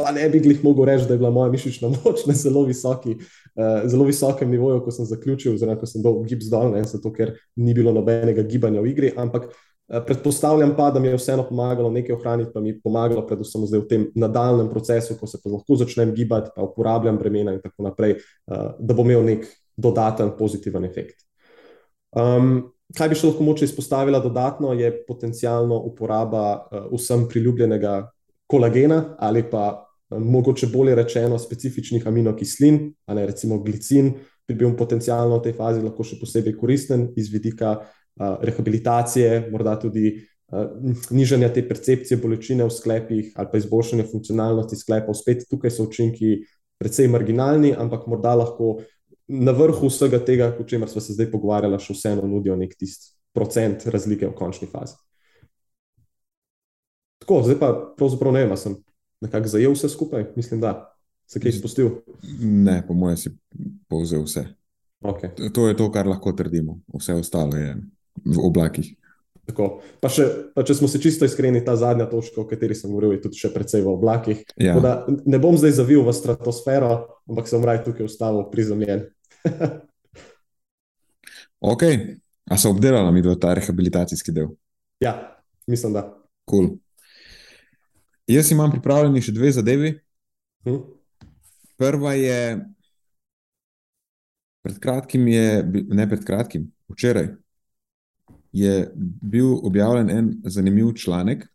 pa ne bi jih mogel reči, da je bila moja mišična moč na zelo, visoki, uh, zelo visokem nivoju, ko sem zaključil, oziroma ko sem dol gips dol, ne, zato ker ni bilo nobenega gibanja v igri, ampak uh, predpostavljam pa, da mi je vseeno pomagalo nekaj ohraniti, pa mi je pomagalo predvsem zdaj v tem nadaljem procesu, ko se pa lahko začnem gibati, pa uporabljam bremena in tako naprej, uh, da bo imel nek dodaten pozitiven efekt. Um, kaj bi še lahko moče izpostavila dodatno, je potencijalno uporaba uh, vsem priljubljenega kolagena ali pa mogoče bolje rečeno specifičnih aminokislin, a ne recimo glicin, bi bil potencijalno v tej fazi lahko še posebej koristen iz vidika uh, rehabilitacije, morda tudi uh, nižanja te percepcije bolečine v sklepih ali pa izboljšanja funkcionalnosti sklepov. Spet tukaj so učinki precej marginalni, ampak morda lahko na vrhu vsega tega, o čemer smo se zdaj pogovarjali, še vseeno nudijo nek tisti procent razlike v končni fazi. Tako, zdaj pa pravzaprav ne vem, sem nekako zajel vse skupaj, mislim, da se kaj izpustil. Ne, po mojem, si povzel vse. Okay. To je to, kar lahko trdimo, vse ostalo je v oblakih. Tako. Pa, še, pa če smo se čisto iskreni, ta zadnja točka, o kateri sem govoril, je tudi še precej v oblakih. Ja. Tako Da, ne bom zdaj zavil v stratosfero, ampak sem raj tukaj ustavil prizemljen. ok, a so obdelala mi ta rehabilitacijski del? Ja, mislim, da. Cool. Jaz imam pripravljeni še dve zadevi. Hm? Prva je, pred kratkim je, ne pred kratkim, včeraj je bil objavljen en zanimiv članek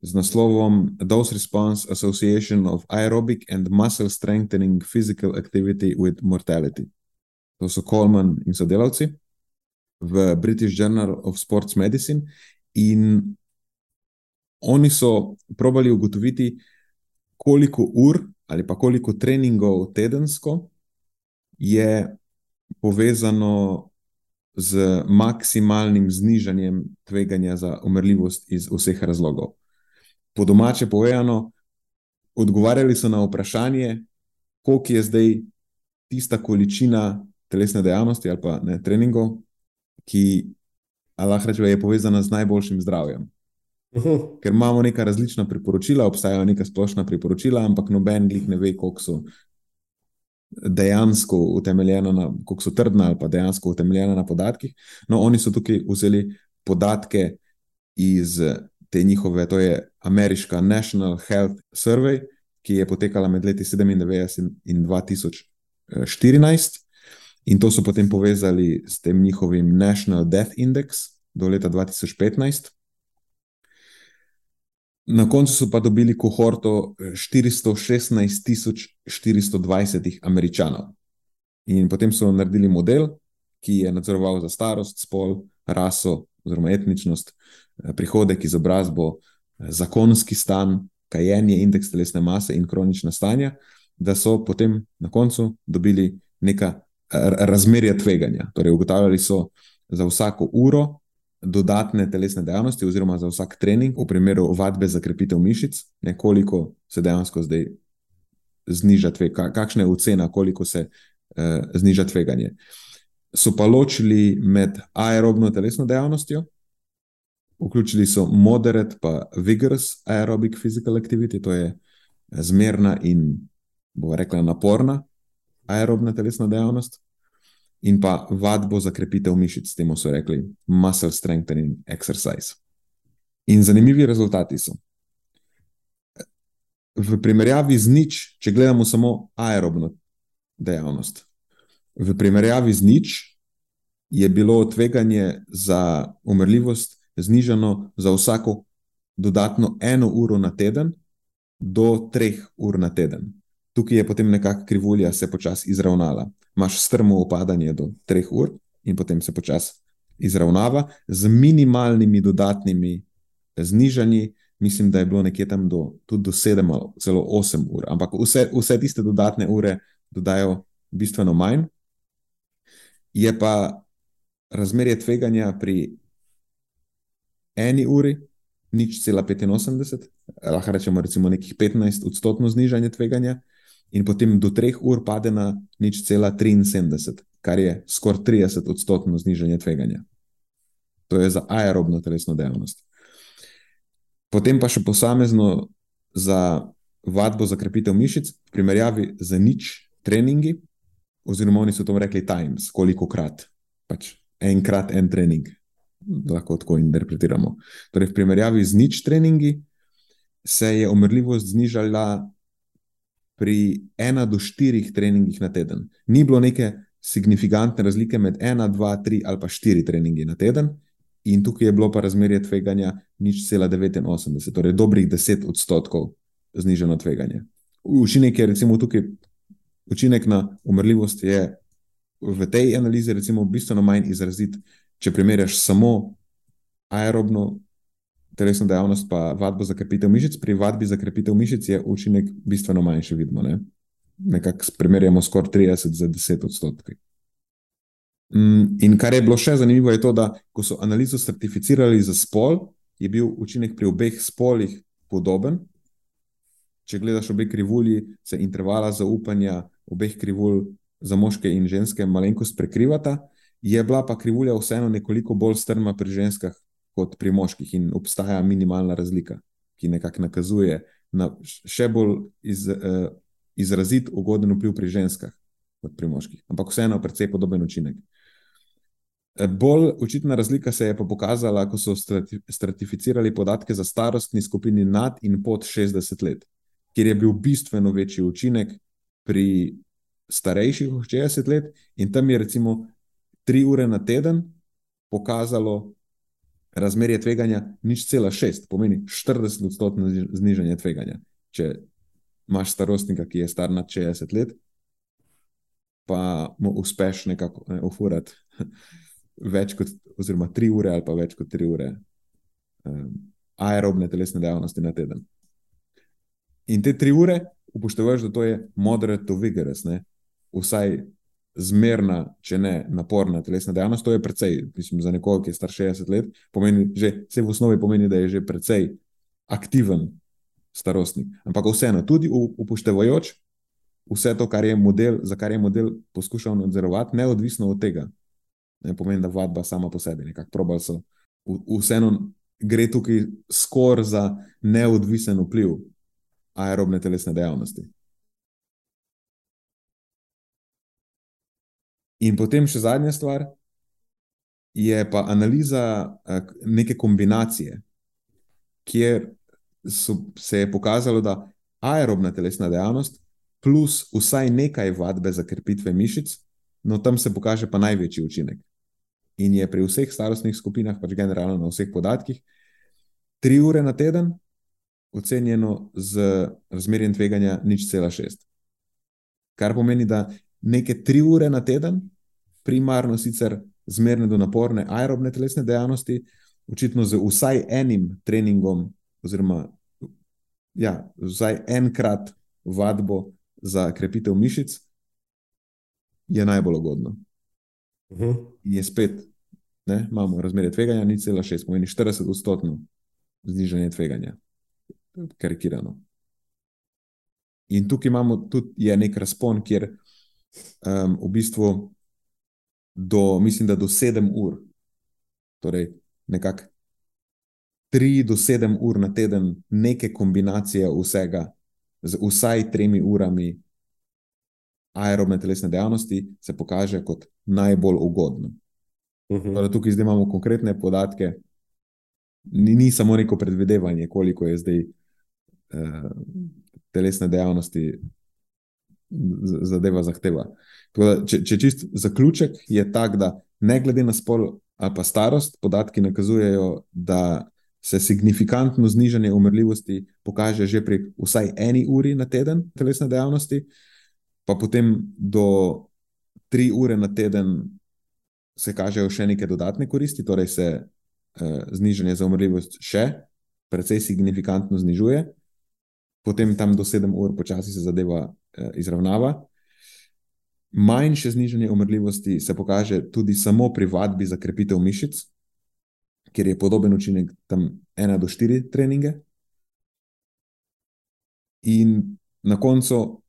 z naslovom Dose Response Association of Aerobic and Muscle Strengthening Physical Activity with Mortality. To so Coleman in sodelavci v British Journal of Sports Medicine in oni so probali ugotoviti, koliko ur ali pa koliko treningov tedensko je povezano z maksimalnim znižanjem tveganja za umrljivost iz vseh razlogov. Po domače povedano, odgovarjali so na vprašanje, koliko je zdaj tista količina telesne dejavnosti ali pa ne, treningov, ki lahko rečemo, je povezana z najboljšim zdravjem. Uh-huh. Ker imamo neka različna priporočila, obstajajo neka splošna priporočila, ampak noben jih ne ve, koliko so dejansko utemeljena na, kako so trdna ali pa dejansko utemeljena na podatkih. No, oni so tukaj vzeli podatke iz te njihove, to je ameriška National Health Survey, ki je potekala med leti 97 in 2014. In to so potem povezali s tem njihovim National Death Index do leta 2015. Na koncu so pa dobili kohorto 416.420 američanov. In potem so naredili model, ki je nadzoroval za starost, spol, raso, oziroma etničnost, prihodek, izobrazbo, zakonski stan, kajenje, indeks telesne mase in kronična stanja, da so potem na koncu dobili neka razmerja tveganja. Torej, ugotavljali so za vsako uro dodatne telesne dejavnosti, oziroma za vsak trening, v primeru vadbe za krepitev mišic, nekoliko se dejansko zdaj zniža tveganje, kakšna je ocena, koliko se uh, zniža tveganje. So pa ločili med aerobno telesno dejavnostjo, vključili so moderate pa vigorous aerobic physical activity, to je zmerna in, bomo rekla, naporna aerobna telesna dejavnost in pa vadbo za krepitev mišic, temu so rekli muscle strengthening exercise. In zanimivi rezultati so. V primerjavi z nič, če gledamo samo aerobno dejavnost, v primerjavi z nič je bilo tveganje za umrljivost znižano za vsako dodatno eno uro na teden, do treh ur na teden. Tukaj je potem nekakšna krivulja, se počasi izravnala. Imáš strmo upadanje do treh ur, in potem se počasi izravnava z minimalnimi dodatnimi znižanji. Mislim, da je bilo nekje tam do, tudi do sedem ali celo osem ur. Ampak vse, vse tiste dodatne ure dodajo bistveno manj. Je pa razmerje tveganja pri eni uri, nič cela 85, lahko rečemo recimo nekih 15 odstotkov znižanja tveganja, in potem do 3 ur pade na nič cela 73, kar je skoraj 30 odstotkov znižanja tveganja. To je za aerobno telesno dejavnost. Potem pa še posamezno za vadbo za krepitev mišic, v primerjavi z nič treningi, oziroma oni so to rekli times, koliko krat, pač enkrat en trening, lahko tako interpretiramo. Torej, v primerjavi z nič treningi se je umrljivost znižala pri ena do štirih treningih na teden. Ni bilo neke signifikantne razlike med ena, dva, tri ali pa štiri treningi na teden, in tukaj je bilo pa razmerje tveganja nič cela 89, torej dobrih 10 odstotkov zniženo tveganje. Učinek je recimo tukaj, učinek na umrljivost je v tej analizi recimo bistveno manj izrazit, če primerjaš samo aerobno telesno dejavnost, pa vadbo za krepitev mišic, pri vadbi za krepitev mišic je učinek bistveno manjši, vidimo. Ne? Nekako primerjamo skoraj 30 za 10 odstotkov. Mm, in kar je bilo še zanimivo, je to, da ko so analizo certificirali za spol, je bil učinek pri obeh spolih podoben. Če gledaš obe krivulji, se intervala zaupanja obeh krivulj za moške in ženske malenkost prekrivata je bila pa krivulja vseeno nekoliko bolj strma pri ženskah kot pri moških, in obstaja minimalna razlika, ki nekako nakazuje na še bolj iz, uh, izrazit ugoden vpliv pri ženskah kot pri moških. Ampak vseeno precej podoben učinek. Eh, bolj očitna razlika se je pa pokazala, ko so stratificirali podatke za starostni skupini nad in pod 60 let, kjer je bil bistveno večji učinek pri starejših od 60 let, in tam je recimo tri ure na teden pokazalo razmerje tveganja nič cela šest, pomeni 40 odstotkov znižanje tveganja. Če imaš starostnika, ki je star nad 60 let, pa mu uspeš nekako ne, ufurati več kot, oziroma tri ure ali pa več kot tri ure um, aerobne telesne dejavnosti na teden. In te tri ure upoštevaš, da to je moderate to vigorous, ne? vsaj zmerna, če ne naporna telesna dejavnost. To je precej, mislim, za nekoga, ki je star 60 let, pomeni, že vse v osnovi pomeni, da je že precej aktiven starostnik. Ampak vseeno, tudi upoštevajoč vse to, kar je model, za kar je model poskušal nadzorovati, neodvisno od tega, ne pomeni, da vadba sama po sebi, nekako probal so. Vseeno gre tukaj skor za neodvisen vpliv aerobne telesne dejavnosti. In potem še zadnja stvar je pa analiza eh, neke kombinacije, kjer so, se je pokazalo, da aerobna telesna dejavnost plus vsaj nekaj vadbe za krepitve mišic, no tam se pokaže pa največji učinek. In je pri vseh starostnih skupinah, pač generalno na vseh podatkih, tri ure na teden ocenjeno z razmerjem tveganja nič cela šest. Kar pomeni, da neke tri ure na teden, primarno sicer zmerne do naporne aerobne telesne dejavnosti, očitno z vsaj enim treningom, oziroma ja, vsaj enkrat vadbo za krepitev mišic, je najbolj ugodno. Uh -huh. In je spet, ne, imamo razmerje tveganja, ni cela šest, pomeni 40 odstotno znižanje tveganja, karikirano. In tukaj imamo tudi nek razpon, kjer um, v bistvu do, mislim, da do 7 ur, torej nekako 3 do 7 ur na teden, neke kombinacije vsega, z vsaj 3 urami aerobne telesne dejavnosti, se pokaže kot najbolj ugodno. Uh -huh. torej, tukaj zdaj imamo konkretne podatke, ni, ni samo neko predvidevanje, koliko je zdaj uh, telesne dejavnosti zadeva zahteva. Da, če, če čist zaključek je tak, da ne glede na spol ali pa starost, podatki nakazujejo, da se signifikantno znižanje umrljivosti pokaže že pri vsaj eni uri na teden telesne dejavnosti, pa potem do tri ure na teden se kažejo še neke dodatne koristi, torej se eh, znižanje za umrljivost še precej signifikantno znižuje, potem tam do sedem ur počasi se zadeva izravnava. Manjše znižanje umrljivosti se pokaže tudi samo pri vadbi za krepitev mišic, kjer je podoben učinek tam ena do štiri treninge. In na koncu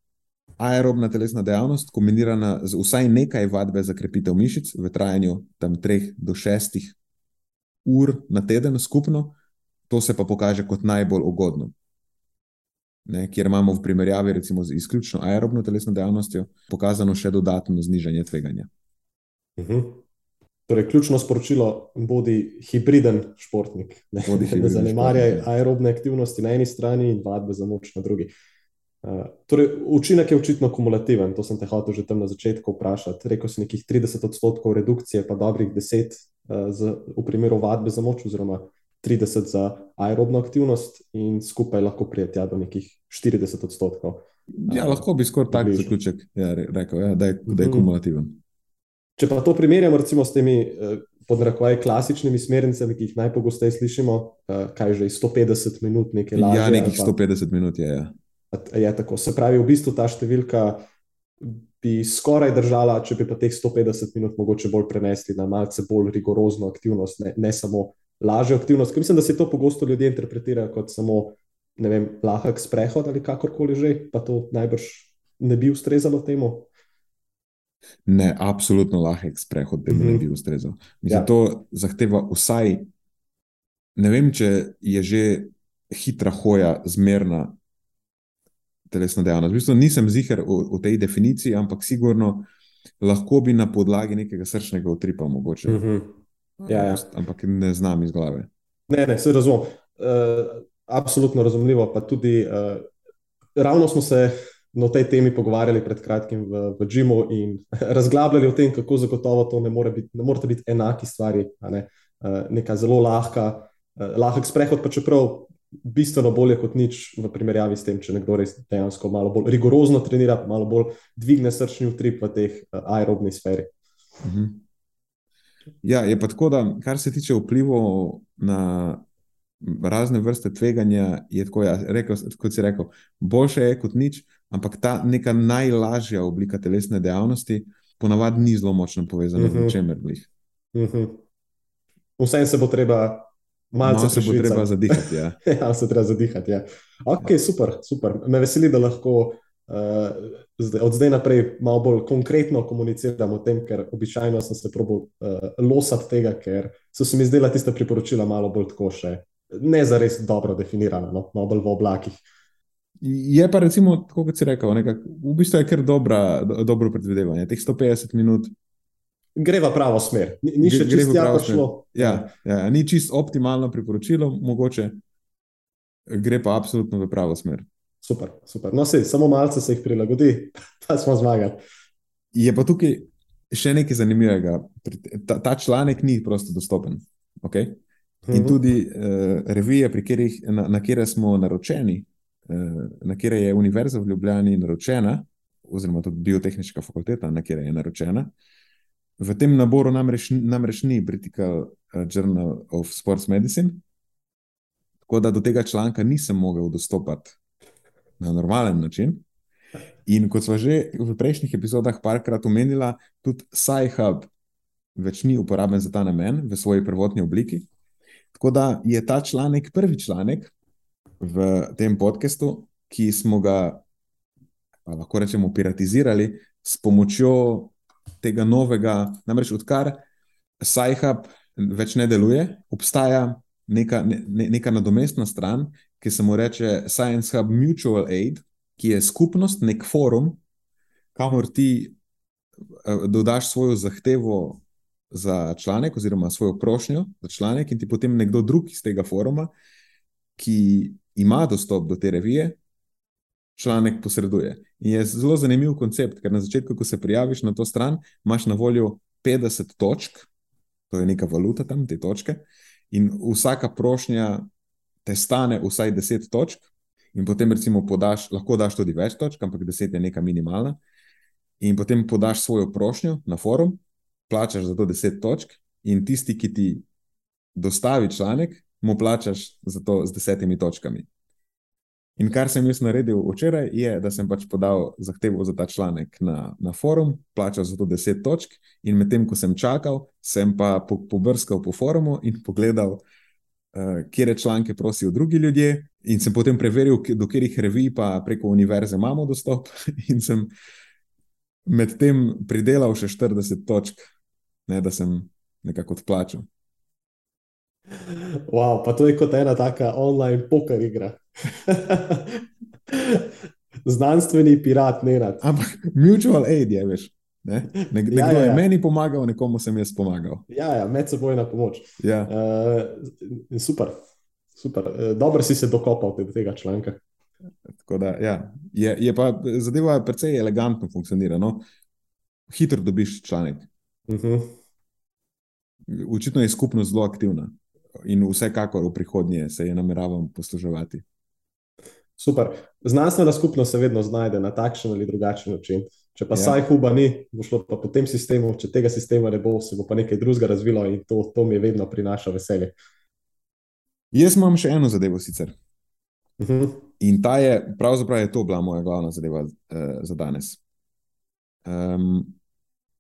aerobna telesna dejavnost, kombinirana z vsaj nekaj vadbe za krepitev mišic v trajanju tam treh do šestih ur na teden skupno, to se pa pokaže kot najbolj ugodno. Ne, kjer imamo v primerjavi recimo z izključno aerobno telesno dejavnostjo pokazano še dodatno znižanje tveganja. Uh mhm. -huh. Torej, ključno sporočilo bodi hibriden športnik. Ne, ne zanemarjaj aerobne aktivnosti na eni strani in vadbe za moč na drugi. Uh, torej, učinek je očitno kumulativen, to sem te hotel že tam na začetku vprašati. Rekl si nekih 30 odstotkov redukcije, pa dobrih 10 uh, z, v primeru vadbe za moč, oziroma 30 za aerobno aktivnost, in skupaj lahko prijeti do nekih 40 odstotkov. Ja, lahko bi skoraj tak zaključek ja, rekel, ja, da, je, da je mhm. kumulativen. Če pa to primerjamo recimo s temi eh, podnarekovaj klasičnimi smernicami, ki jih najpogosteje slišimo, eh, kaj že 150 minut nekaj lažje. Ja, nekih 150 minut je. Ja. Je tako. Se pravi, v bistvu ta številka bi skoraj držala, če bi pa teh 150 minut mogoče bolj prenesli na malce bolj rigorozno aktivnost, ne, ne samo lažjo aktivnost. Mislim, da se to pogosto ljudje interpretirajo kot samo vem, lahek sprehod ali kakorkoli že, pa to najbrž ne bi ustrezalo temu. Ne, absolutno lahek sprehod temu mm -hmm. ne bi mhm. ustrezal. Mislim, ja. To zahteva vsaj, ne vem, če je že hitra hoja zmerna telesna dejavnost. V bistvu nisem ziger v, v tej definiciji, ampak sigurno lahko bi na podlagi nekega srčnega utripa mogoče. Mm -hmm. Ja, ja. Ampak ne znam iz glave. Ne, ne, se razumem. Uh, absolutno razumljivo, pa tudi uh, ravno smo se o tej temi pogovarjali pred kratkim v, v Džimu in razglabljali o tem, kako zagotovo to ne, more biti, ne morete biti enaki stvari. Ne? Uh, neka zelo lahka, uh, lahek sprehod, pa čeprav bistveno bolje kot nič v primerjavi s tem, če nekdo res dejansko malo bolj rigorozno trenira, malo bolj dvigne srčni utrip v teh uh, aerobni sferi. Uh mhm. Ja, je pa tako, da kar se tiče vplivov na razne vrste tveganja, je tako, ja, rekel, kot si rekel, boljše je kot nič, ampak ta neka najlažja oblika telesne dejavnosti ponavadi ni zelo močno povezana uh -huh. z mhm. čemer blih. Uh -huh. Vsem se bo treba. Malo se bo treba zadihati. Ja, ja se treba zadihati. Ja. Ok, super, super. Me veseli, da lahko zdaj, od zdaj naprej malo bolj konkretno komuniciramo o tem, ker običajno sem se probil uh, losati tega, ker so se mi zdela tiste priporočila malo bolj tako še ne za res dobro definirana, no, malo bolj v oblakih. Je pa, recimo, kot si rekel, nekak, v bistvu je kar dobra, do, dobro predvidevanje. Teh 150 minut gre v pravo smer. Ni, ni še čisto pravo prišlo. Ja, ja, ni čist optimalno priporočilo, mogoče gre pa absolutno v pravo smer. Super, super. No, sej, samo malce se jih prilagodi, pa smo zmagali. Je pa tukaj še nekaj zanimivega. Ta, ta članek ni prosto dostopen. Okay? In Mhm. tudi uh, revije, pri katerih, na, na kere smo naročeni, uh, na kere je Univerza v Ljubljani naročena, oziroma tudi Biotehnična fakulteta, na kere je naročena, v tem naboru namreč, namreč ni Britical eh, Journal of Sports Medicine, tako da do tega članka nisem mogel dostopati na normalen način. In kot smo že v prejšnjih epizodah parkrat omenila, tudi SciHub več ni uporaben za ta namen v svoji prvotni obliki. Tako da je ta članek prvi članek v tem podkastu, ki smo ga, lahko rečemo, piratizirali s pomočjo tega novega, namreč odkar SciHub več ne deluje, obstaja neka, ne, ne- neka nadomestna stran, ki se mu reče Science Hub Mutual Aid, ki je skupnost, nek forum, kamor ti eh, dodaš svojo zahtevo za članek, oziroma svojo prošnjo za članek, in ti potem nekdo drug iz tega foruma, ki ima dostop do te revije, članek posreduje. In je zelo zanimiv koncept, ker na začetku, ko se prijaviš na to stran, imaš na voljo 50 točk, to je neka valuta tam, te točke, in vsaka prošnja te stane vsaj 10 točk, in potem recimo podaš, lahko daš tudi več točk, ampak 10 je neka minimalna. In potem podaš svojo prošnjo na forum, plačaš za to 10 točk, in tisti, ki ti dostavi članek, mu plačaš za to z desetimi točkami. In kar sem jaz naredil včeraj, je, da sem pač podal zahtevo za ta članek na, na forum, plačal za to 10 točk, in medtem ko sem čakal, sem pa po, pobrskal po forumu in pogledal, uh, kje članke prosijo drugi ljudje, in sem potem preveril, do katerih revij pa preko univerze imamo dostop, in sem medtem pridelal še 40 točk, ne, da sem nekako odplačal. Wow, pa to je kot ena taka online poker igra. Znanstveni pirat, ne rad. Ampak mutual aid je, veš. Ne? Nek, nekdo Ja, ja, ja, ja. je meni pomagal, nekomu sem jaz pomagal. Ja, ja, medsebojna pomoč. Ja. Uh, super, super. Uh, dobro si se dokopal do tega članka. Tako Da, ja. je, je pa zadeva precej elegantno funkcionira. No? Hitro dobiš članek. Uh -huh. Očitno je skupnost zelo aktivna in vsekakor v prihodnje se je nameravam posluževati. Super. Znanstvena skupnost se vedno znajde na takšen ali drugačen način. Če pa Ja. saj huba ni, bo šlo pa po tem sistemu, če tega sistema ne bo, se bo pa nekaj drugega razvilo in to, to mi je vedno prinaša veselje. Jaz imam še eno zadevo sicer. Uh -huh. In ta je, pravzaprav je to bila moja glavna zadeva uh, za danes. Um,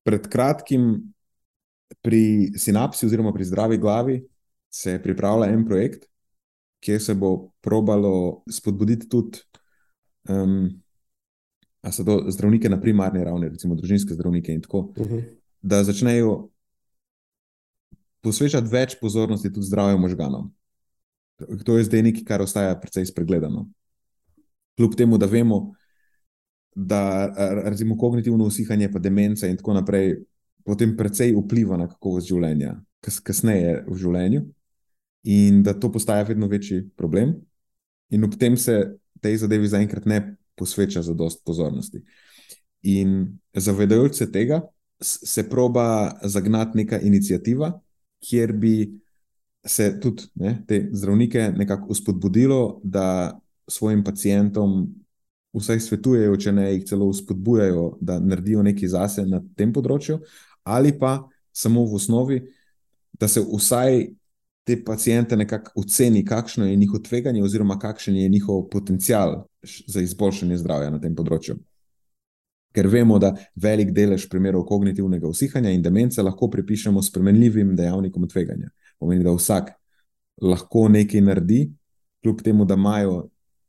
pred kratkim pri Sinapsi, oziroma pri zdravi glavi, se pripravlja en projekt, kjer se bo probalo spodbuditi tudi um, a so to zdravnike na primarni ravni, recimo družinske zdravnike in tako, Uh -huh. da začnejo posvečati več pozornosti tudi zdravju možganov. To je zdaj nekaj, kar ostaja precej spregledano. Kljub temu, da vemo, da recimo kognitivno usihanje, pa demence in tako naprej, potem precej vpliva na kakovost življenja, kas, kasneje v življenju, in da to postaja vedno večji problem, in ob tem se tej zadevi zaenkrat ne posveča za dost pozornosti. In zavedajoč se tega, se proba zagnati neka inicijativa, kjer bi se tudi ne, te zdravnike nekako uspodbudilo, da svojim pacijentom vsaj svetujejo, če ne jih celo uspodbujajo, da naredijo nekaj zase na tem področju, ali pa samo v osnovi, da se vsaj te pacijente nekako oceni, kakšno je njihovo tveganje, oziroma kakšen je njihov potencial za izboljšanje zdravja na tem področju. Ker vemo, da velik delež primerov kognitivnega usihanja in demence lahko pripišemo spremenljivim dejavnikom tveganja. Pomeni, da vsak lahko nekaj naredi, kljub temu, da imajo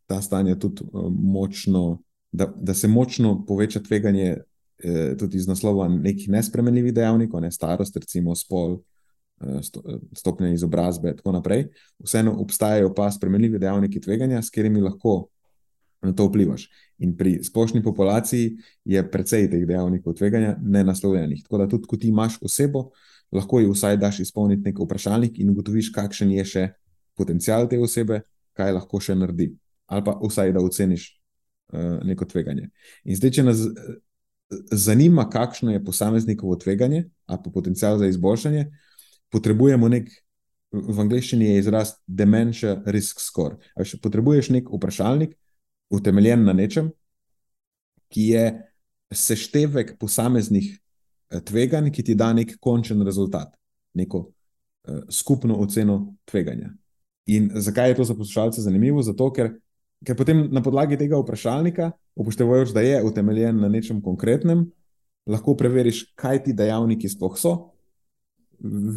ta stanja tudi eh, močno, da, da se močno poveča tveganje eh, tudi iz naslova nekih nespremenljivih dejavnikov, ne starost, recimo spol, eh, eh, stopnja izobrazbe in tako naprej. Vseeno obstajajo pa spremenljivi dejavniki tveganja, s katerimi lahko na to vplivaš. In pri splošni populaciji je precej teh dejavnikov tveganja nenaslovljenih. Tako da tudi, ko ti imaš osebo, lahko ji vsaj daš izpolniti nek vprašalnik in ugotoviš, kakšen je še potencial te osebe, kaj lahko še naredi. Ali pa vsaj da oceniš uh, neko tveganje. In zdaj, če nas zanima, kakšno je posameznikovo tveganje ali pa potencial za izboljšanje, potrebujemo nek. V angleščini je izraz dementia risk score. Potrebuješ nek vprašalnik, utemeljen na nečem, ki je seštevek posameznih eh, tveganj, ki ti da nek končen rezultat, neko uh, skupno oceno tveganja. In zakaj je to za poslušalce zanimivo? Zato, ker, ker potem na podlagi tega vprašalnika, upoštevajoč, da je utemeljen na nečem konkretnem, lahko preveriš, kaj ti dejavniki sploh so.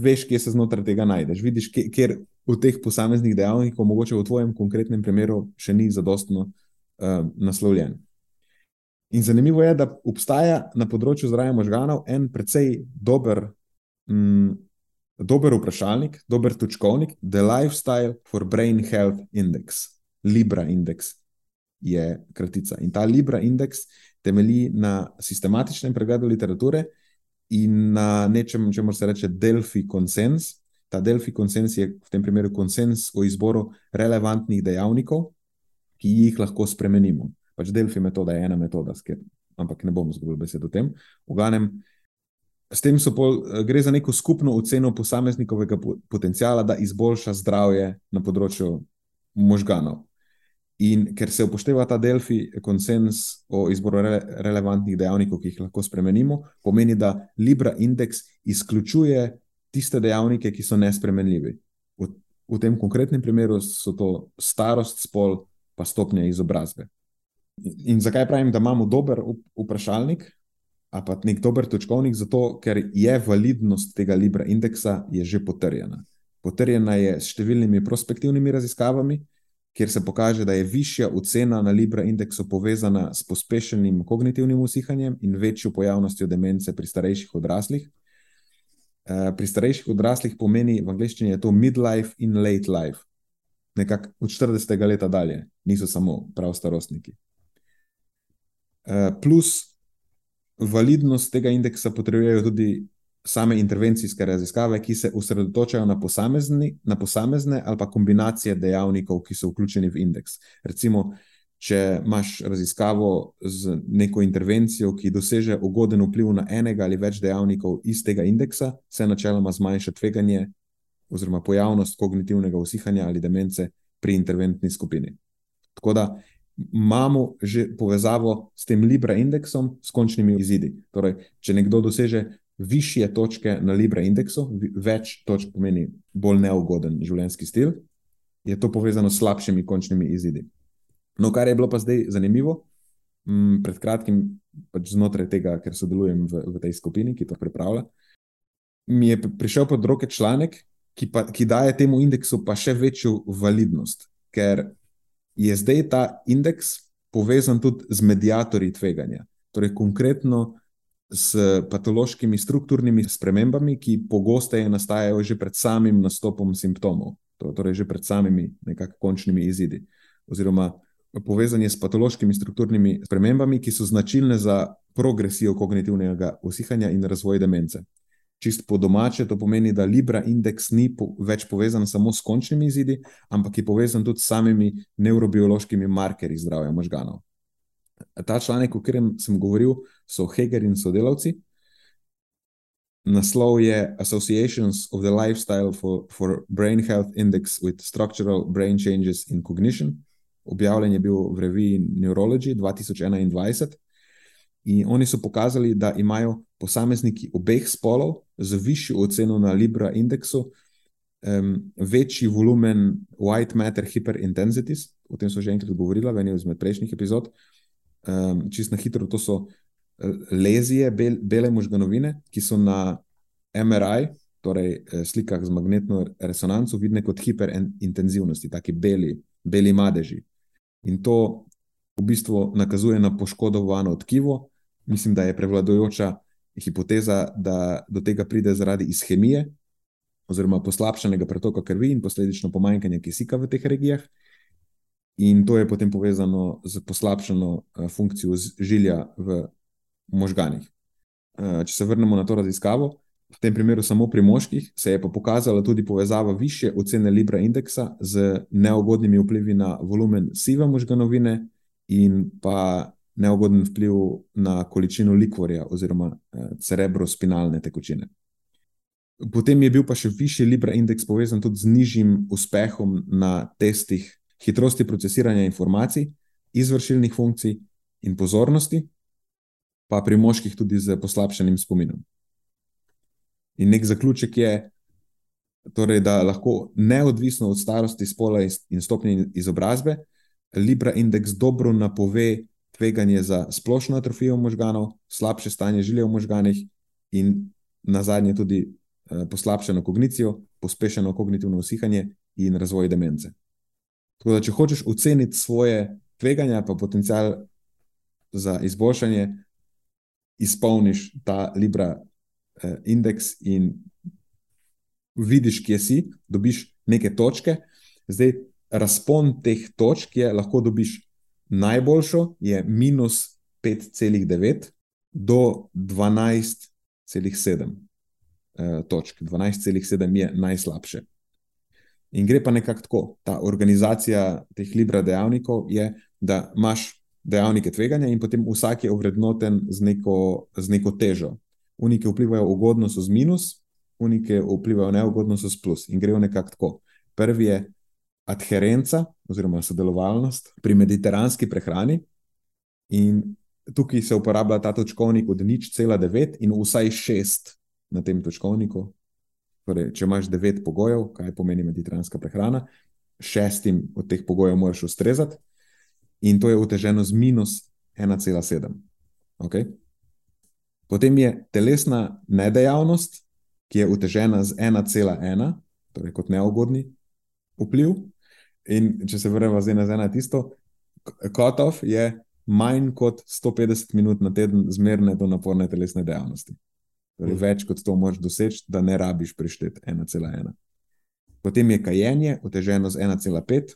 Veš, kje se znotraj tega najdeš. Vidiš, kje v teh posameznih dejavnikih, mogoče v tvojem konkretnem primeru, še ni zadostno uh, naslovljen. In zanimivo je, da obstaja na področju zdravja možganov en precej dober, mm, dober vprašalnik, dober točkovnik, The Lifestyle for Brain Health Index, Libra Index je kratica. In ta Libra Index temelji na sistematičnem pregledu literature in na nečem, če se reče Delphi konsens. Ta Delphi konsens je v tem primeru konsens o izboru relevantnih dejavnikov, ki jih lahko spremenimo. Pač Delphi metoda je ena metoda, sker, ampak ne bom zgolj besed o tem. V glavnem, s tem pol, gre za neko skupno oceno posameznikovega potencijala, da izboljša zdravje na področju možganov. In ker se upošteva ta Delphi konsens o izboru re, relevantnih dejavnikov, ki jih lahko spremenimo, pomeni, da Libra indeks izključuje tiste dejavnike, ki so nespremenljivi. V, v tem konkretnem primeru so to starost, spol, pa stopnje izobrazbe. In zakaj pravim, da imamo dober vprašalnik, a pa nek dober točkovnik? Zato, ker je validnost tega Libra indeksa že potrjena. Potrjena je s številnimi prospektivnimi raziskavami, kjer se pokaže, da je višja ocena na Libra indeksu povezana s pospešenim kognitivnim usihanjem in večjo pojavnostjo demence pri starejših odraslih. Eh, pri starejših odraslih pomeni v angleščini to midlife in late life nekako od 40. leta dalje, niso samo prav starostniki. Eh, plus, validnost tega indeksa potrebujejo tudi same intervencijske raziskave, ki se osredotočajo na, na posamezne ali pa kombinacije dejavnikov, ki so vključeni v indeks. Recimo, če imaš raziskavo z neko intervencijo, ki doseže ugoden vpliv na enega ali več dejavnikov iz tega indeksa, se načeloma zmanjša tveganje oziroma pojavnost kognitivnega usihanja ali demence pri interventni skupini. Tako da imamo že povezavo s tem Libra indeksom, s končnimi izidi. Torej, če nekdo doseže više točke na Libra indeksu, več točk pomeni bolj neugoden življenjski stil, je to povezano s slabšimi končnimi izidi. No, kar je bilo pa zdaj zanimivo, m, mm, pred kratkim, pač znotraj tega, ker sodelujem v, v tej skupini, ki to pripravlja, mi je prišel pod roke članek, ki, pa, ki daje temu indeksu pa še večjo validnost, ker je zdaj ta indeks povezan tudi z medijatorji tveganja. Torej, konkretno s patološkimi strukturnimi spremembami, ki pogosteje nastajajo že pred samim nastopom simptomov, torej že pred samimi nekakšnimi končnimi izidi. Oziroma, povezan je s patološkimi strukturnimi spremembami, ki so značilne za progresijo kognitivnega usihanja in razvoj demence čist po domače, to pomeni, da Libra indeks ni po, več povezan samo s končnimi izidi, ampak je povezan tudi s samimi neurobiološkimi markerji zdravja možganov. Ta članek, o katerem sem govoril, so Heger in sodelavci. Naslov je Associations of the Lifestyle for, for Brain Health Index with Structural Brain Changes in Cognition. Objavljen je bil v reviji Neurology 2021. In oni so pokazali, da imajo posamezniki obeh spolov z višjo oceno na Libra indeksu um, večji volumen white matter hyperintensities. O tem so že enkrat govorila v eni izmed prejšnjih epizod. Um, čist na hitro, to so eh, lezije, bel, bele možganovine, ki so na MRI, torej eh, slikah z magnetno resonanco, vidne kot hiperintenzivnosti, taki beli, beli madeži. In to v bistvu nakazuje na poškodovano tkivo, mislim, da je prevladujoča hipoteza, da do tega pride zaradi ishemije oziroma poslabšanega pretoka krvi in posledično pomanjkanja kisika v teh regijah. In to je potem povezano z poslabšano funkcijo žilja v možganih. Uh, če se vrnemo na to raziskavo, v tem primeru samo pri moških, se je pa pokazala tudi povezava više ocene Libra indeksa z neugodnimi vplivi na volumen sive možganovine in pa neugoden vpliv na količino likvorja oziroma uh, cerebrospinalne tekočine. Potem je bil pa še višji Libra indeks povezan tudi z nižjim uspehom na testih hitrosti procesiranja informacij, izvršilnih funkcij in pozornosti, pa pri moških tudi z poslabšanim spominom. In nek zaključek je, torej, da lahko neodvisno od starosti, spola in stopnje izobrazbe, Libra indeks dobro napove tveganje za splošno atrofijo možganov, slabše stanje žilja v možganih in na zadnje tudi eh, poslabšano kognicijo, pospešeno kognitivno usihanje in razvoj demence. Tako da, če hočeš oceniti svoje tveganja, pa potencial za izboljšanje, izpolniš ta Libra eh, indeks in vidiš, kje si, dobiš neke točke. Zdaj, razpon teh točk je, lahko dobiš najboljšo, je minus 5,9 do 12,7 eh, točk. 12,7 je najslabše. In gre pa nekako tako. Ta organizacija teh libra dejavnikov je, da imaš dejavnike tveganja in potem vsak je ovrednoten z neko, z neko težo. Unike vplivajo ugodno so z minus, unike vplivajo neugodno so s plus. In grejo nekako tako. Prvi je adherenca oziroma sodelovalnost pri mediteranski prehrani. In tukaj se uporablja ta točkovnik od nič cela devet in vsaj šest na tem točkovniku, Torej, če imaš devet pogojev, kaj pomeni mediteranska prehrana, šestim od teh pogojev moraš ustrezati, in to je uteženo z minus 1,7. Okay? Potem je telesna nedejavnost, ki je utežena z 1,1, torej kot neugodni vpliv. In če se vrnemo zdaj na eno tisto, kotov je manj kot 150 minut na teden zmerne do naporne telesne dejavnosti. Torej, več kot to moš doseči, da ne rabiš prišteti 1,1. Potem je kajenje, oteženo z 1,5,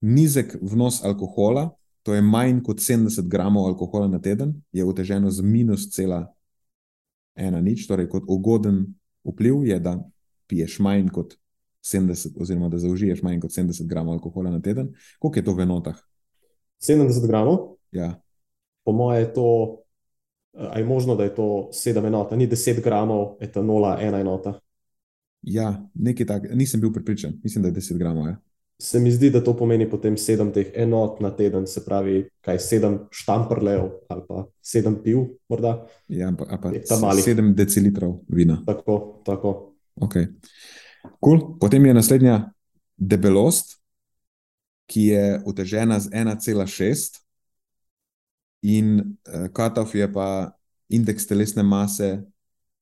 nizek vnos alkohola, to je manj kot 70 gramov alkohola na teden, je oteženo z minus 1,1 nič, torej kot ugoden vpliv je, da piješ manj kot 70, oziroma da zaužiješ manj kot 70 gramov alkohola na teden. Koliko je to v enotah? 70 gramov? Ja. Po mojem je to Ali je možno, da je to 7 enota, ni 10 gramov etanola, ena enota? Ja, nekaj takega, nisem bil pripričan, mislim, da je 10 gramov. Ja. Se mi zdi, da to pomeni potem 7 teh enot na teden, se pravi, kaj 7 štamprlev ali pa 7 piv, morda. Ja, pa, pa 7 decilitrov vina. Tako, tako. Okay. Cool. Potem je naslednja debelost, ki je utežena z 1,6 in uh, eh, Katov je pa indeks telesne mase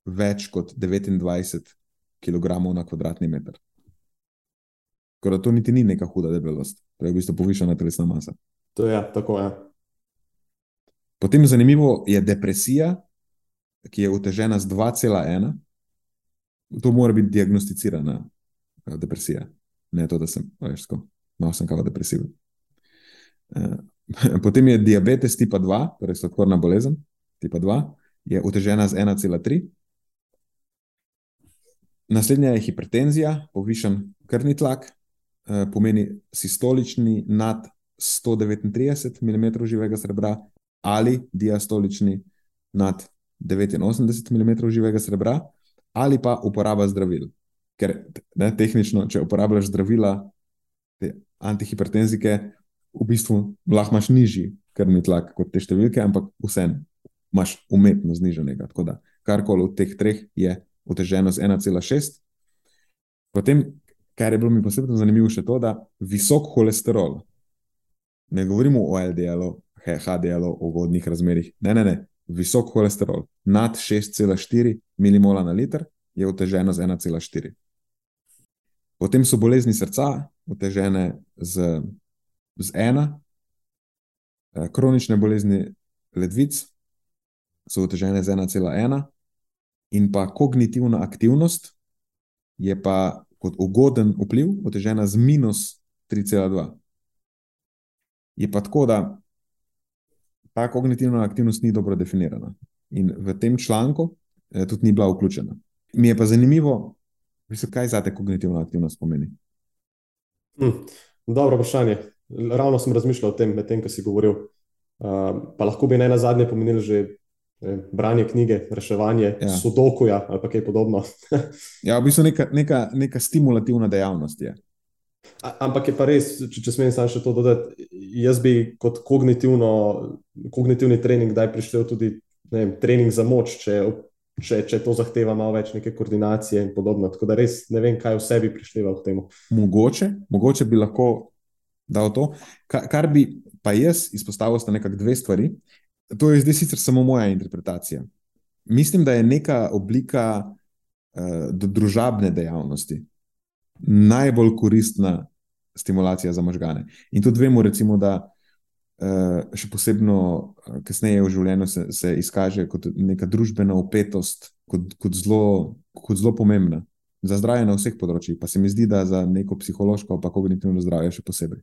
več kot 29 kg na kvadratni meter. Skoraj to niti ni neka huda debelost, to je v bistvu povišena telesna masa. To je tako, ja. Potem zanimivo je depresija, ki je utežena z 2,1. To mora biti diagnosticirana uh, depresija. Ne to, da sem, veš, malo sem kao depresiven. Potem je diabetes tipa 2, torej sladkorna bolezen tipa 2, je utežena z 1,3. Naslednja je hipertenzija, povišen krvni tlak, eh, pomeni sistolični nad 139 mm živega srebra ali diastolični nad 89 mm živega srebra, ali pa uporaba zdravil. Ker ne, tehnično, če uporabljaš zdravila, antihipertenzike, v bistvu lahko imaš nižji krvni tlak kot te številke, ampak vseeno imaš umetno zniženega. Tako da karkoli od teh treh je oteženo z 1,6. Potem, kar je bilo mi posebno zanimivo, še to, da visok holesterol, ne govorimo o LDL-u, HDL-u, o vodnih razmerah, ne, ne, ne, visok holesterol nad 6,4 mmol na liter je oteženo z 1,4. Potem so bolezni srca, otežene z z ena, eh, kronične bolezni ledvic so otežene z 1,1, in pa kognitivna aktivnost je pa kot ugoden vpliv otežena z minus 3,2. Je pa tako, da ta kognitivna aktivnost ni dobro definirana. In v tem članku eh, tudi ni bila vključena. Mi je pa zanimivo, kaj za te kognitivna aktivnost pomeni. Hm, dobro vprašanje. Ravno sem razmišljal o tem, medtem ko si govoril. Uh, pa lahko bi ne na zadnje pomenili že ne, branje knjige, reševanje, ja. sudokuja ali kaj podobno. ja, v bistvu neka, neka, neka stimulativna dejavnost je. A, ampak je pa res, če, če smem samo še to dodati, jaz bi kot kognitivni trening kdaj prišel tudi vem, trening za moč, če, če, če to zahteva malo več neke koordinacije in podobno. Tako da res ne vem, kaj vse bi prišteval k temu. Mogoče, mogoče bi lahko dal to. Kar, kar bi pa jaz izpostavil, sta nekako dve stvari. To je zdaj sicer samo moja interpretacija. Mislim, da je neka oblika uh, družabne dejavnosti najbolj koristna stimulacija za možgane. In tudi vemo, recimo, da uh, še posebno uh, kasneje v življenju se, se izkaže kot neka družbena upetost, kot, kot, zelo, kot zelo pomembna za zdravje na vseh področjih. Pa se mi zdi, da za neko psihološko, pa kognitivno zdravje še posebej.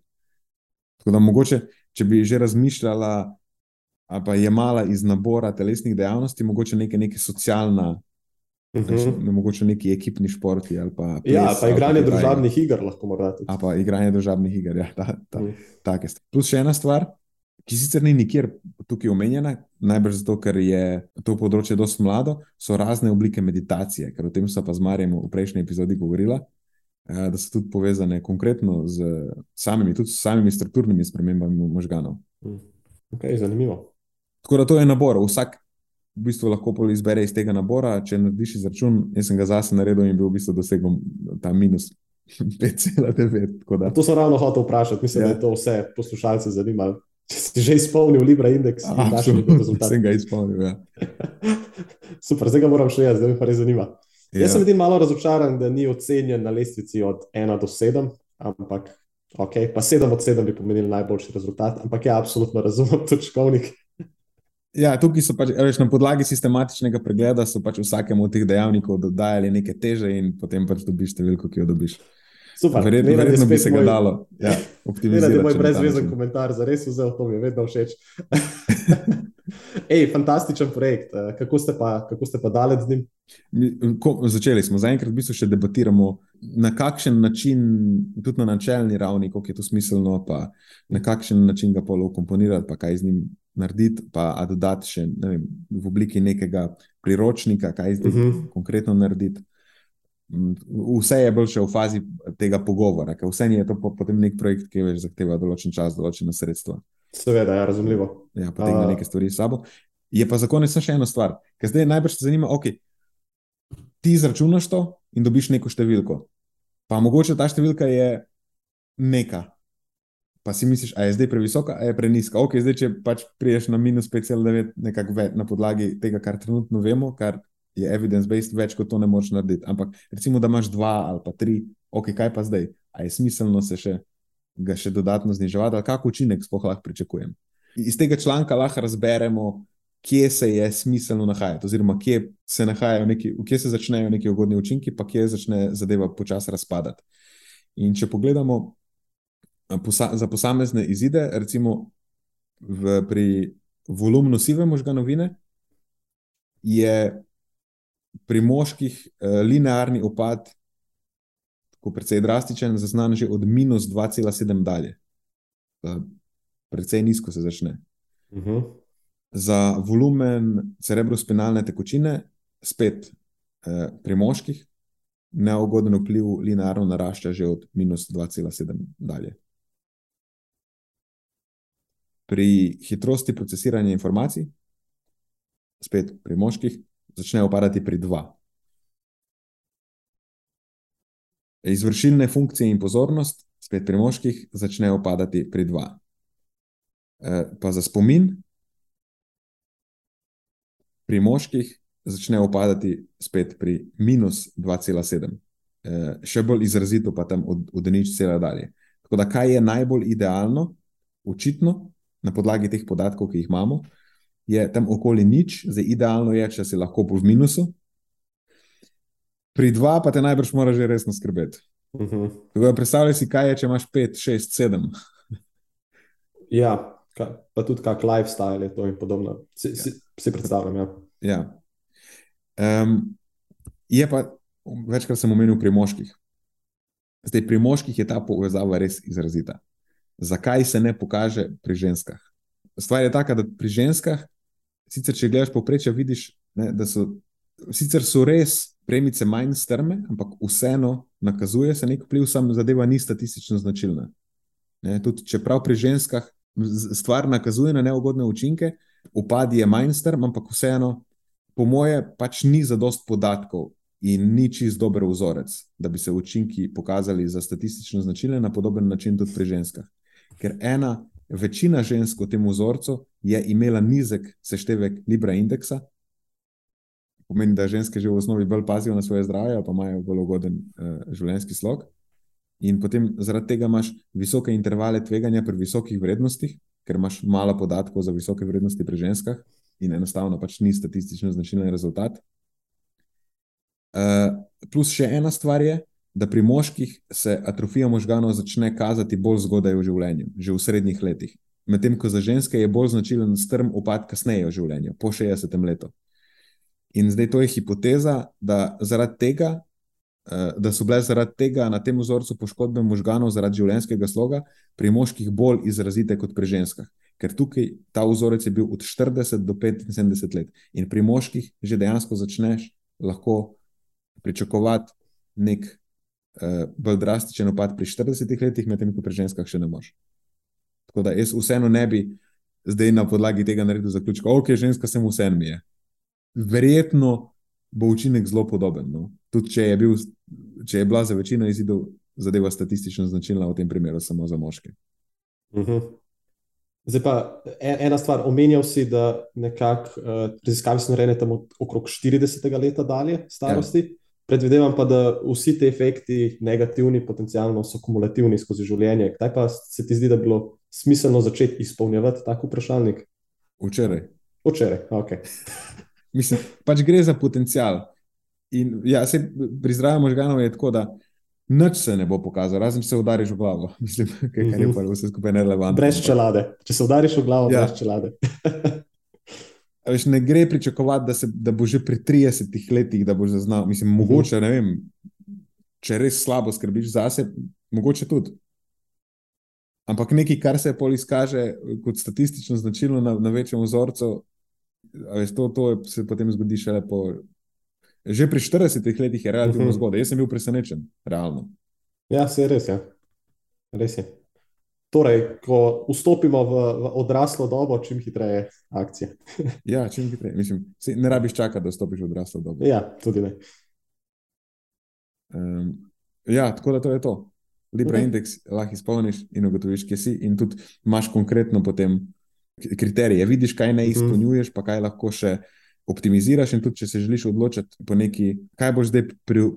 Tako da mogoče, če bi že razmišljala, pa je mala iz nabora telesnih dejavnosti, mogoče nekaj, nekaj socialna. Uh -huh. mogoče neki ekipni športi. Pa ples, ja, pa igranje družabnih iger lahko morda. A pa igranje družabnih iger, ja, ta, ta, uh -huh. Plus še ena stvar, ki sicer ni nikjer tukaj omenjena, najbrž zato, ker je to področje dosti mlado, so razne oblike meditacije, ker o tem so pa z Marijem v prejšnji epizodi govorila, da so tudi povezane konkretno z samimi, tudi s samimi strukturnimi spremembami možganov. -huh. okay, zanimivo. Tako da to je nabor. Vsak v bistvu lahko izbere iz tega nabora. Če narediš izračun, jaz sem ga zase naredil in bil v bistvu dosegel ta minus 5,9. To sem ravno hotel vprašati. Mislim, ja. da je to vse poslušalce zanimalo. Če si že izpolnil Libra indeks, ali pa rezultatov. Sem ga izpolnil. Ja. Super, zdaj ga moram še jaz, zdaj me pa res zanima. Ja. Jaz sem edin malo razočaran, da ni ocenjen na lestvici od 1 do 7, ampak ok, pa 7 od 7 bi pomenil najboljši rezultat, ampak ja, absolutno razumem točkovnik. Ja, tukaj so pač, veš, na podlagi sistematičnega pregleda pač vsakemu od teh dejavnikov dodajali neke teže in potem pač dobiš številko, ki jo dobiš. Super, verjetno, verjetno bi se ga dalo. Ja, Optimizirati. To je moj brezvezen komentar, za res vzel, to mi je vedno všeč. Ej, fantastičen projekt. Eh, kako ste pa, kako ste pa daleč z njim? Ko, začeli smo, zaenkrat v bistvu še debatiramo, na kakšen način, tudi na načelni ravni, kako je to smiselno, pa na kakšen način ga polo komponirati, pa kaj z njim narediti, pa dodati še vem, v obliki nekega priročnika, kaj zdaj uh mhm. -huh. konkretno narediti. Vse je bolj še v fazi tega pogovora, ker vse je to potem nek projekt, ki več zahteva določen čas, določena sredstva. Seveda, ja, razumljivo. Ja, potem uh... nekaj stvari s sabo. Je pa za konec še ena stvar, ker zdaj najbrž te zanima, ok, ti izračunaš to in dobiš neko številko. Pa mogoče ta številka je neka, pa si misliš, da je zdaj previsoka, ali je preniska. Ok, zdaj če pač priješ na minus 5,9, nekako več na podlagi tega, kar trenutno vemo, kar je evidence-based, več kot to ne moreš narediti. Ampak recimo, da imaš dva ali pa tri, ok, kaj pa zdaj? A je smiselno se še, ga še dodatno zniževati, ali kakšen učinek sploh lahko pričakujem. Iz tega članka lahko razberemo, kje se je smiselno nahajati, oziroma kje se, neki, kje se začnejo neki ugodni učinki, pa kje začne zadeva počasi razpadati. In če pogledamo za posamezne izide, recimo v, pri volumnu sive možganovine, je pri moških linearni opad, tako precej drastičen, zaznan že od minus 2,7 dalje. Predvsej nizko se začne. Uh mhm. -huh. Za volumen cerebrospinalne tekočine, spet eh, pri moških, neugoden vpliv linearno narašča že od minus 2,7 dalje pri hitrosti procesiranja informacij, spet pri moških, začnejo padati pri 2. Izvršilne funkcije in pozornost, spet pri moških, začnejo padati pri 2. E, pa za spomin, pri moških, začnejo padati spet pri minus 2,7. E, še bolj izrazito pa tam od, od nič cela dalje. Tako da, kaj je najbolj idealno, očitno, na podlagi teh podatkov, ki jih imamo, je tam okoli nič, zdaj idealno je, če si lahko v minusu. Pri dva pa te najbrž moraš že resno skrbeti. Uh -huh. Predstavljaj si, kaj je, če imaš pet, šest, sedem. Ja, pa tudi kak lifestyle je to in podobno. Si, ja. si, si predstavljam. Ja. Ja. Um, je pa, večkrat sem omenil pri moških. Zdaj, pri moških je ta povezava res izrazita. Zakaj se ne pokaže pri ženskah? Stvar je taka, da pri ženskah, sicer če gledaš povprečje, vidiš, ne, da so, sicer so res premice manj strme, ampak vseeno nakazuje se nek vpliv, sam zadeva ni statistično značilna. Ne, tudi čeprav pri ženskah stvar nakazuje na neugodne učinke, upad je manj strm, ampak vseeno, po moje, pač ni zadost podatkov in ni čist dober vzorec, da bi se učinki pokazali za statistično značilne na podoben način tudi pri ženskah. Ker ena večina žensk v tem vzorcu je imela nizek seštevek Libra indeksa, pomeni, da ženske že v osnovi bolj pazijo na svoje zdravje, pa imajo bolj ugoden uh, življenjski slog. In potem zaradi tega imaš visoke intervale tveganja pri visokih vrednostih, ker imaš malo podatkov za visoke vrednosti pri ženskah in enostavno pač ni statistično značilen rezultat. Uh, plus še ena stvar je, da pri moških se atrofija možganov začne kazati bolj zgodaj v življenju, že v srednjih letih. Medtem ko za ženske je bolj značilen strm upad kasneje v življenju, po 60. letu. In zdaj to je hipoteza, da, tega, eh, da so bile zaradi tega na tem vzorcu poškodbe možganov zaradi življenjskega sloga pri moških bolj izrazite kot pri ženskah. Ker tukaj ta vzorec je bil od 40 do 75 let. In pri moških že dejansko začneš lahko pričakovati nek uh, bolj drastičen upad pri 40 letih, medtem ko pri ženskah še ne moš. Tako da jaz vseeno ne bi zdaj na podlagi tega naredil zaključka, ok, ženska sem vseeno mi je verjetno bo učinek zelo podoben. No? Tudi če je, bil, če je bila za večino izidov zadeva statistično značilna, v tem primeru samo za moške. Uh mhm. -huh. Zdaj pa ena stvar, omenjal si, da nekako uh, raziskave so narejene tam okrog 40 let dalje starosti. Ja. Predvidevam pa, da vsi ti efekti, negativni, potencialno so kumulativni skozi življenje. Kdaj pa se ti zdi, da bi bilo smiselno začeti izpolnjevati tako vprašalnik? Včeraj. Včeraj, ok. Mislim, pač gre za potencial. In ja, se pri zdravju možganov je tako, da nič se ne bo pokazalo, razen če se udariš v glavo. Mislim, kaj, kar je mhm. pa vse skupaj nerelevantno. Brez čelade. Če se udariš v glavo, ja. brez čelade. Veš, ne gre pričakovati, da, se, da bo že pri 30 letih, da boš zaznal. Mislim, mhm. mogoče, ne vem, če res slabo skrbiš zase, mogoče tudi. Ampak nekaj, kar se pol izkaže kot statistično značilno na, na večjem vzorcu, veš, to, to se potem zgodi šele po. Že pri 40 letih je relativno uh mhm. -huh. zgodaj. Jaz sem bil presenečen, realno. Ja, se je res. Ja. res je. Torej, ko vstopimo v, v odraslo dobo, čim hitreje akcije. ja, čim hitreje. Mislim, ne rabiš čakati, da vstopiš v odraslo dobo. Ja, tudi ne. Um, ja, tako da to je to. Libra okay. indeks lahko izpolniš in ugotoviš, kje si, in tudi imaš konkretno potem kriterije, vidiš, kaj ne mhm. izpolnjuješ, pa kaj lahko še optimiziraš. In tudi, če se želiš odločiti po neki, kaj boš zdaj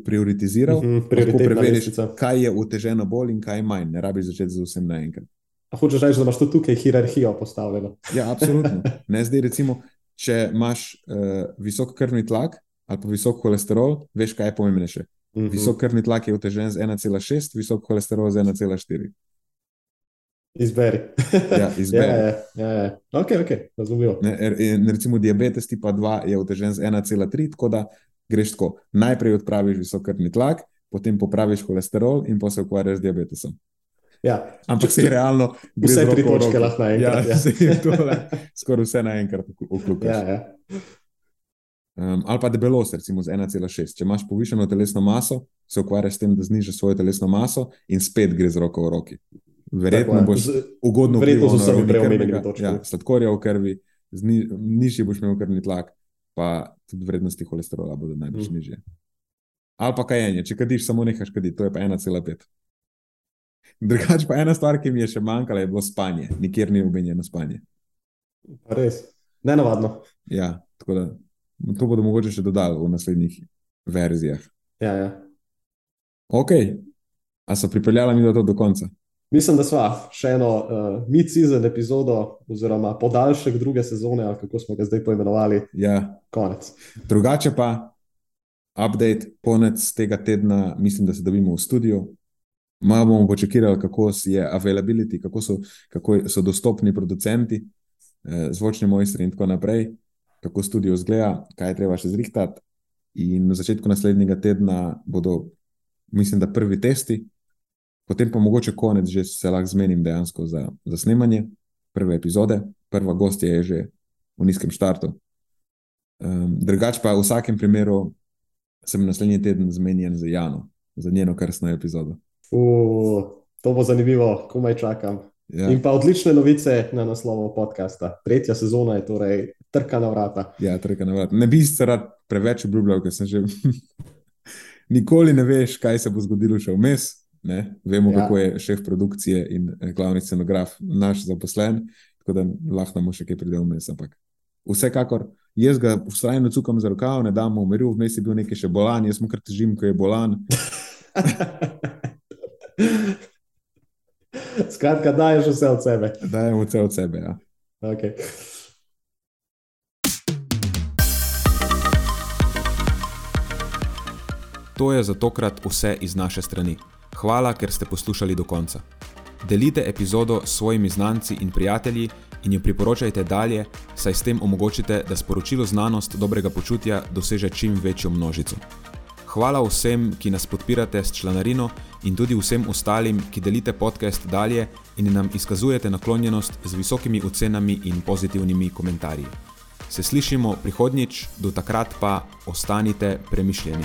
prioritiziral, uh -huh, lahko preveriš, kaj je oteženo bolj in kaj manj. Ne rabiš začeti z vsem naenkrat. Hočeš reči, da imaš tudi tukaj hierarhijo postavljeno? ja, absolutno. Ne, zdaj, recimo, če imaš uh, visok krvni tlak ali pa visok holesterol, veš, kaj je pomembnejše. Uh mhm. -huh. Visok krvni tlak je otežen z 1,6, visok holesterol z 1,4. Izberi. ja, izberi. ja, ja, ja, ja. Ok, ok, razumljivo. Recimo diabetes tipa 2 je otežen z 1,3, tako da greš tako. Najprej odpraviš visokrvni tlak, potem popraviš holesterol in pa se ukvarjaš z diabetesom. Ja, Ampak se realno. Vse tri točke lahko naenkrat. Ja, ja. Skoraj vse naenkrat vključiš. Ja, ja. Um, ali pa debelost, recimo z 1,6. Če imaš povišeno telesno maso, se ukvarjaš s tem, da znižaš svojo telesno maso in spet gre z roko v roki verjetno boš ugodno videl, da so bili preomenjeni točki. Ja, sladkorja v krvi, zni, nižji boš imel krvni tlak, pa tudi vrednosti holesterola bodo najbrž mm. nižje. Ali pa kajenje, če kadiš, samo nekaj škodi, to je pa 1,5. Drugač pa ena stvar, ki mi je še manjkala, je bilo spanje. Nikjer ni omenjeno spanje. Res, ne navadno. Ja, tako da to bodo mogoče še dodali v naslednjih verzijah. Ja, ja. Ok, a so pripeljali mi do konca? Mislim, da smo še eno uh, mid-season epizodo, oziroma podaljšek druge sezone, ali kako smo ga zdaj poimenovali. Ja. Konec. Drugače pa, update, konec tega tedna, mislim, da se dobimo v studiu. Malo bomo počakali, kako je availability, kako so, kako so dostopni producenti, eh, zvočni mojstri in tako naprej, kako studio zgleda, kaj je treba še zrihtati. In na začetku naslednjega tedna bodo, mislim, da prvi testi, potem pa mogoče konec, že se lahko zmenim dejansko za, za snemanje prve epizode. Prva gostja je že v nizkem štartu. Um, drugač pa v vsakem primeru sem naslednji teden zmenjen za Jano, za njeno krstno epizodo. Uh, to bo zanimivo, komaj čakam. Ja. In pa odlične novice na naslovu podcasta. Tretja sezona je torej trka na vrata. Ja, trka na vrata. Ne bi se rad preveč obljubljal, ker sem že. Nikoli ne veš, kaj se bo zgodilo še vmes. Ne? Vemo, ja. kako je šef produkcije in eh, glavni scenograf, naš zaposlen, tako da lahko mu še kaj pride vmes. Ampak vsekakor, jaz ga vztrajno cukam za rokav, ne dam mu umiril, vmes je bil nekaj še bolan, jaz mu kar težim, ko je bolan. Skratka, daješ vse od sebe. Dajem vse od sebe. Ja. Okay. To je za tokrat vse iz naše strani. Hvala, ker ste poslušali do konca. Delite epizodo s svojimi znanci in prijatelji in jo priporočajte dalje, saj s tem omogočite, da sporočilo znanost dobrega počutja doseže čim večjo množico. Hvala vsem, ki nas podpirate s članarino in tudi vsem ostalim, ki delite podcast dalje in nam izkazujete naklonjenost z visokimi ocenami in pozitivnimi komentarji. Se slišimo prihodnjič, do takrat pa ostanite premišljeni.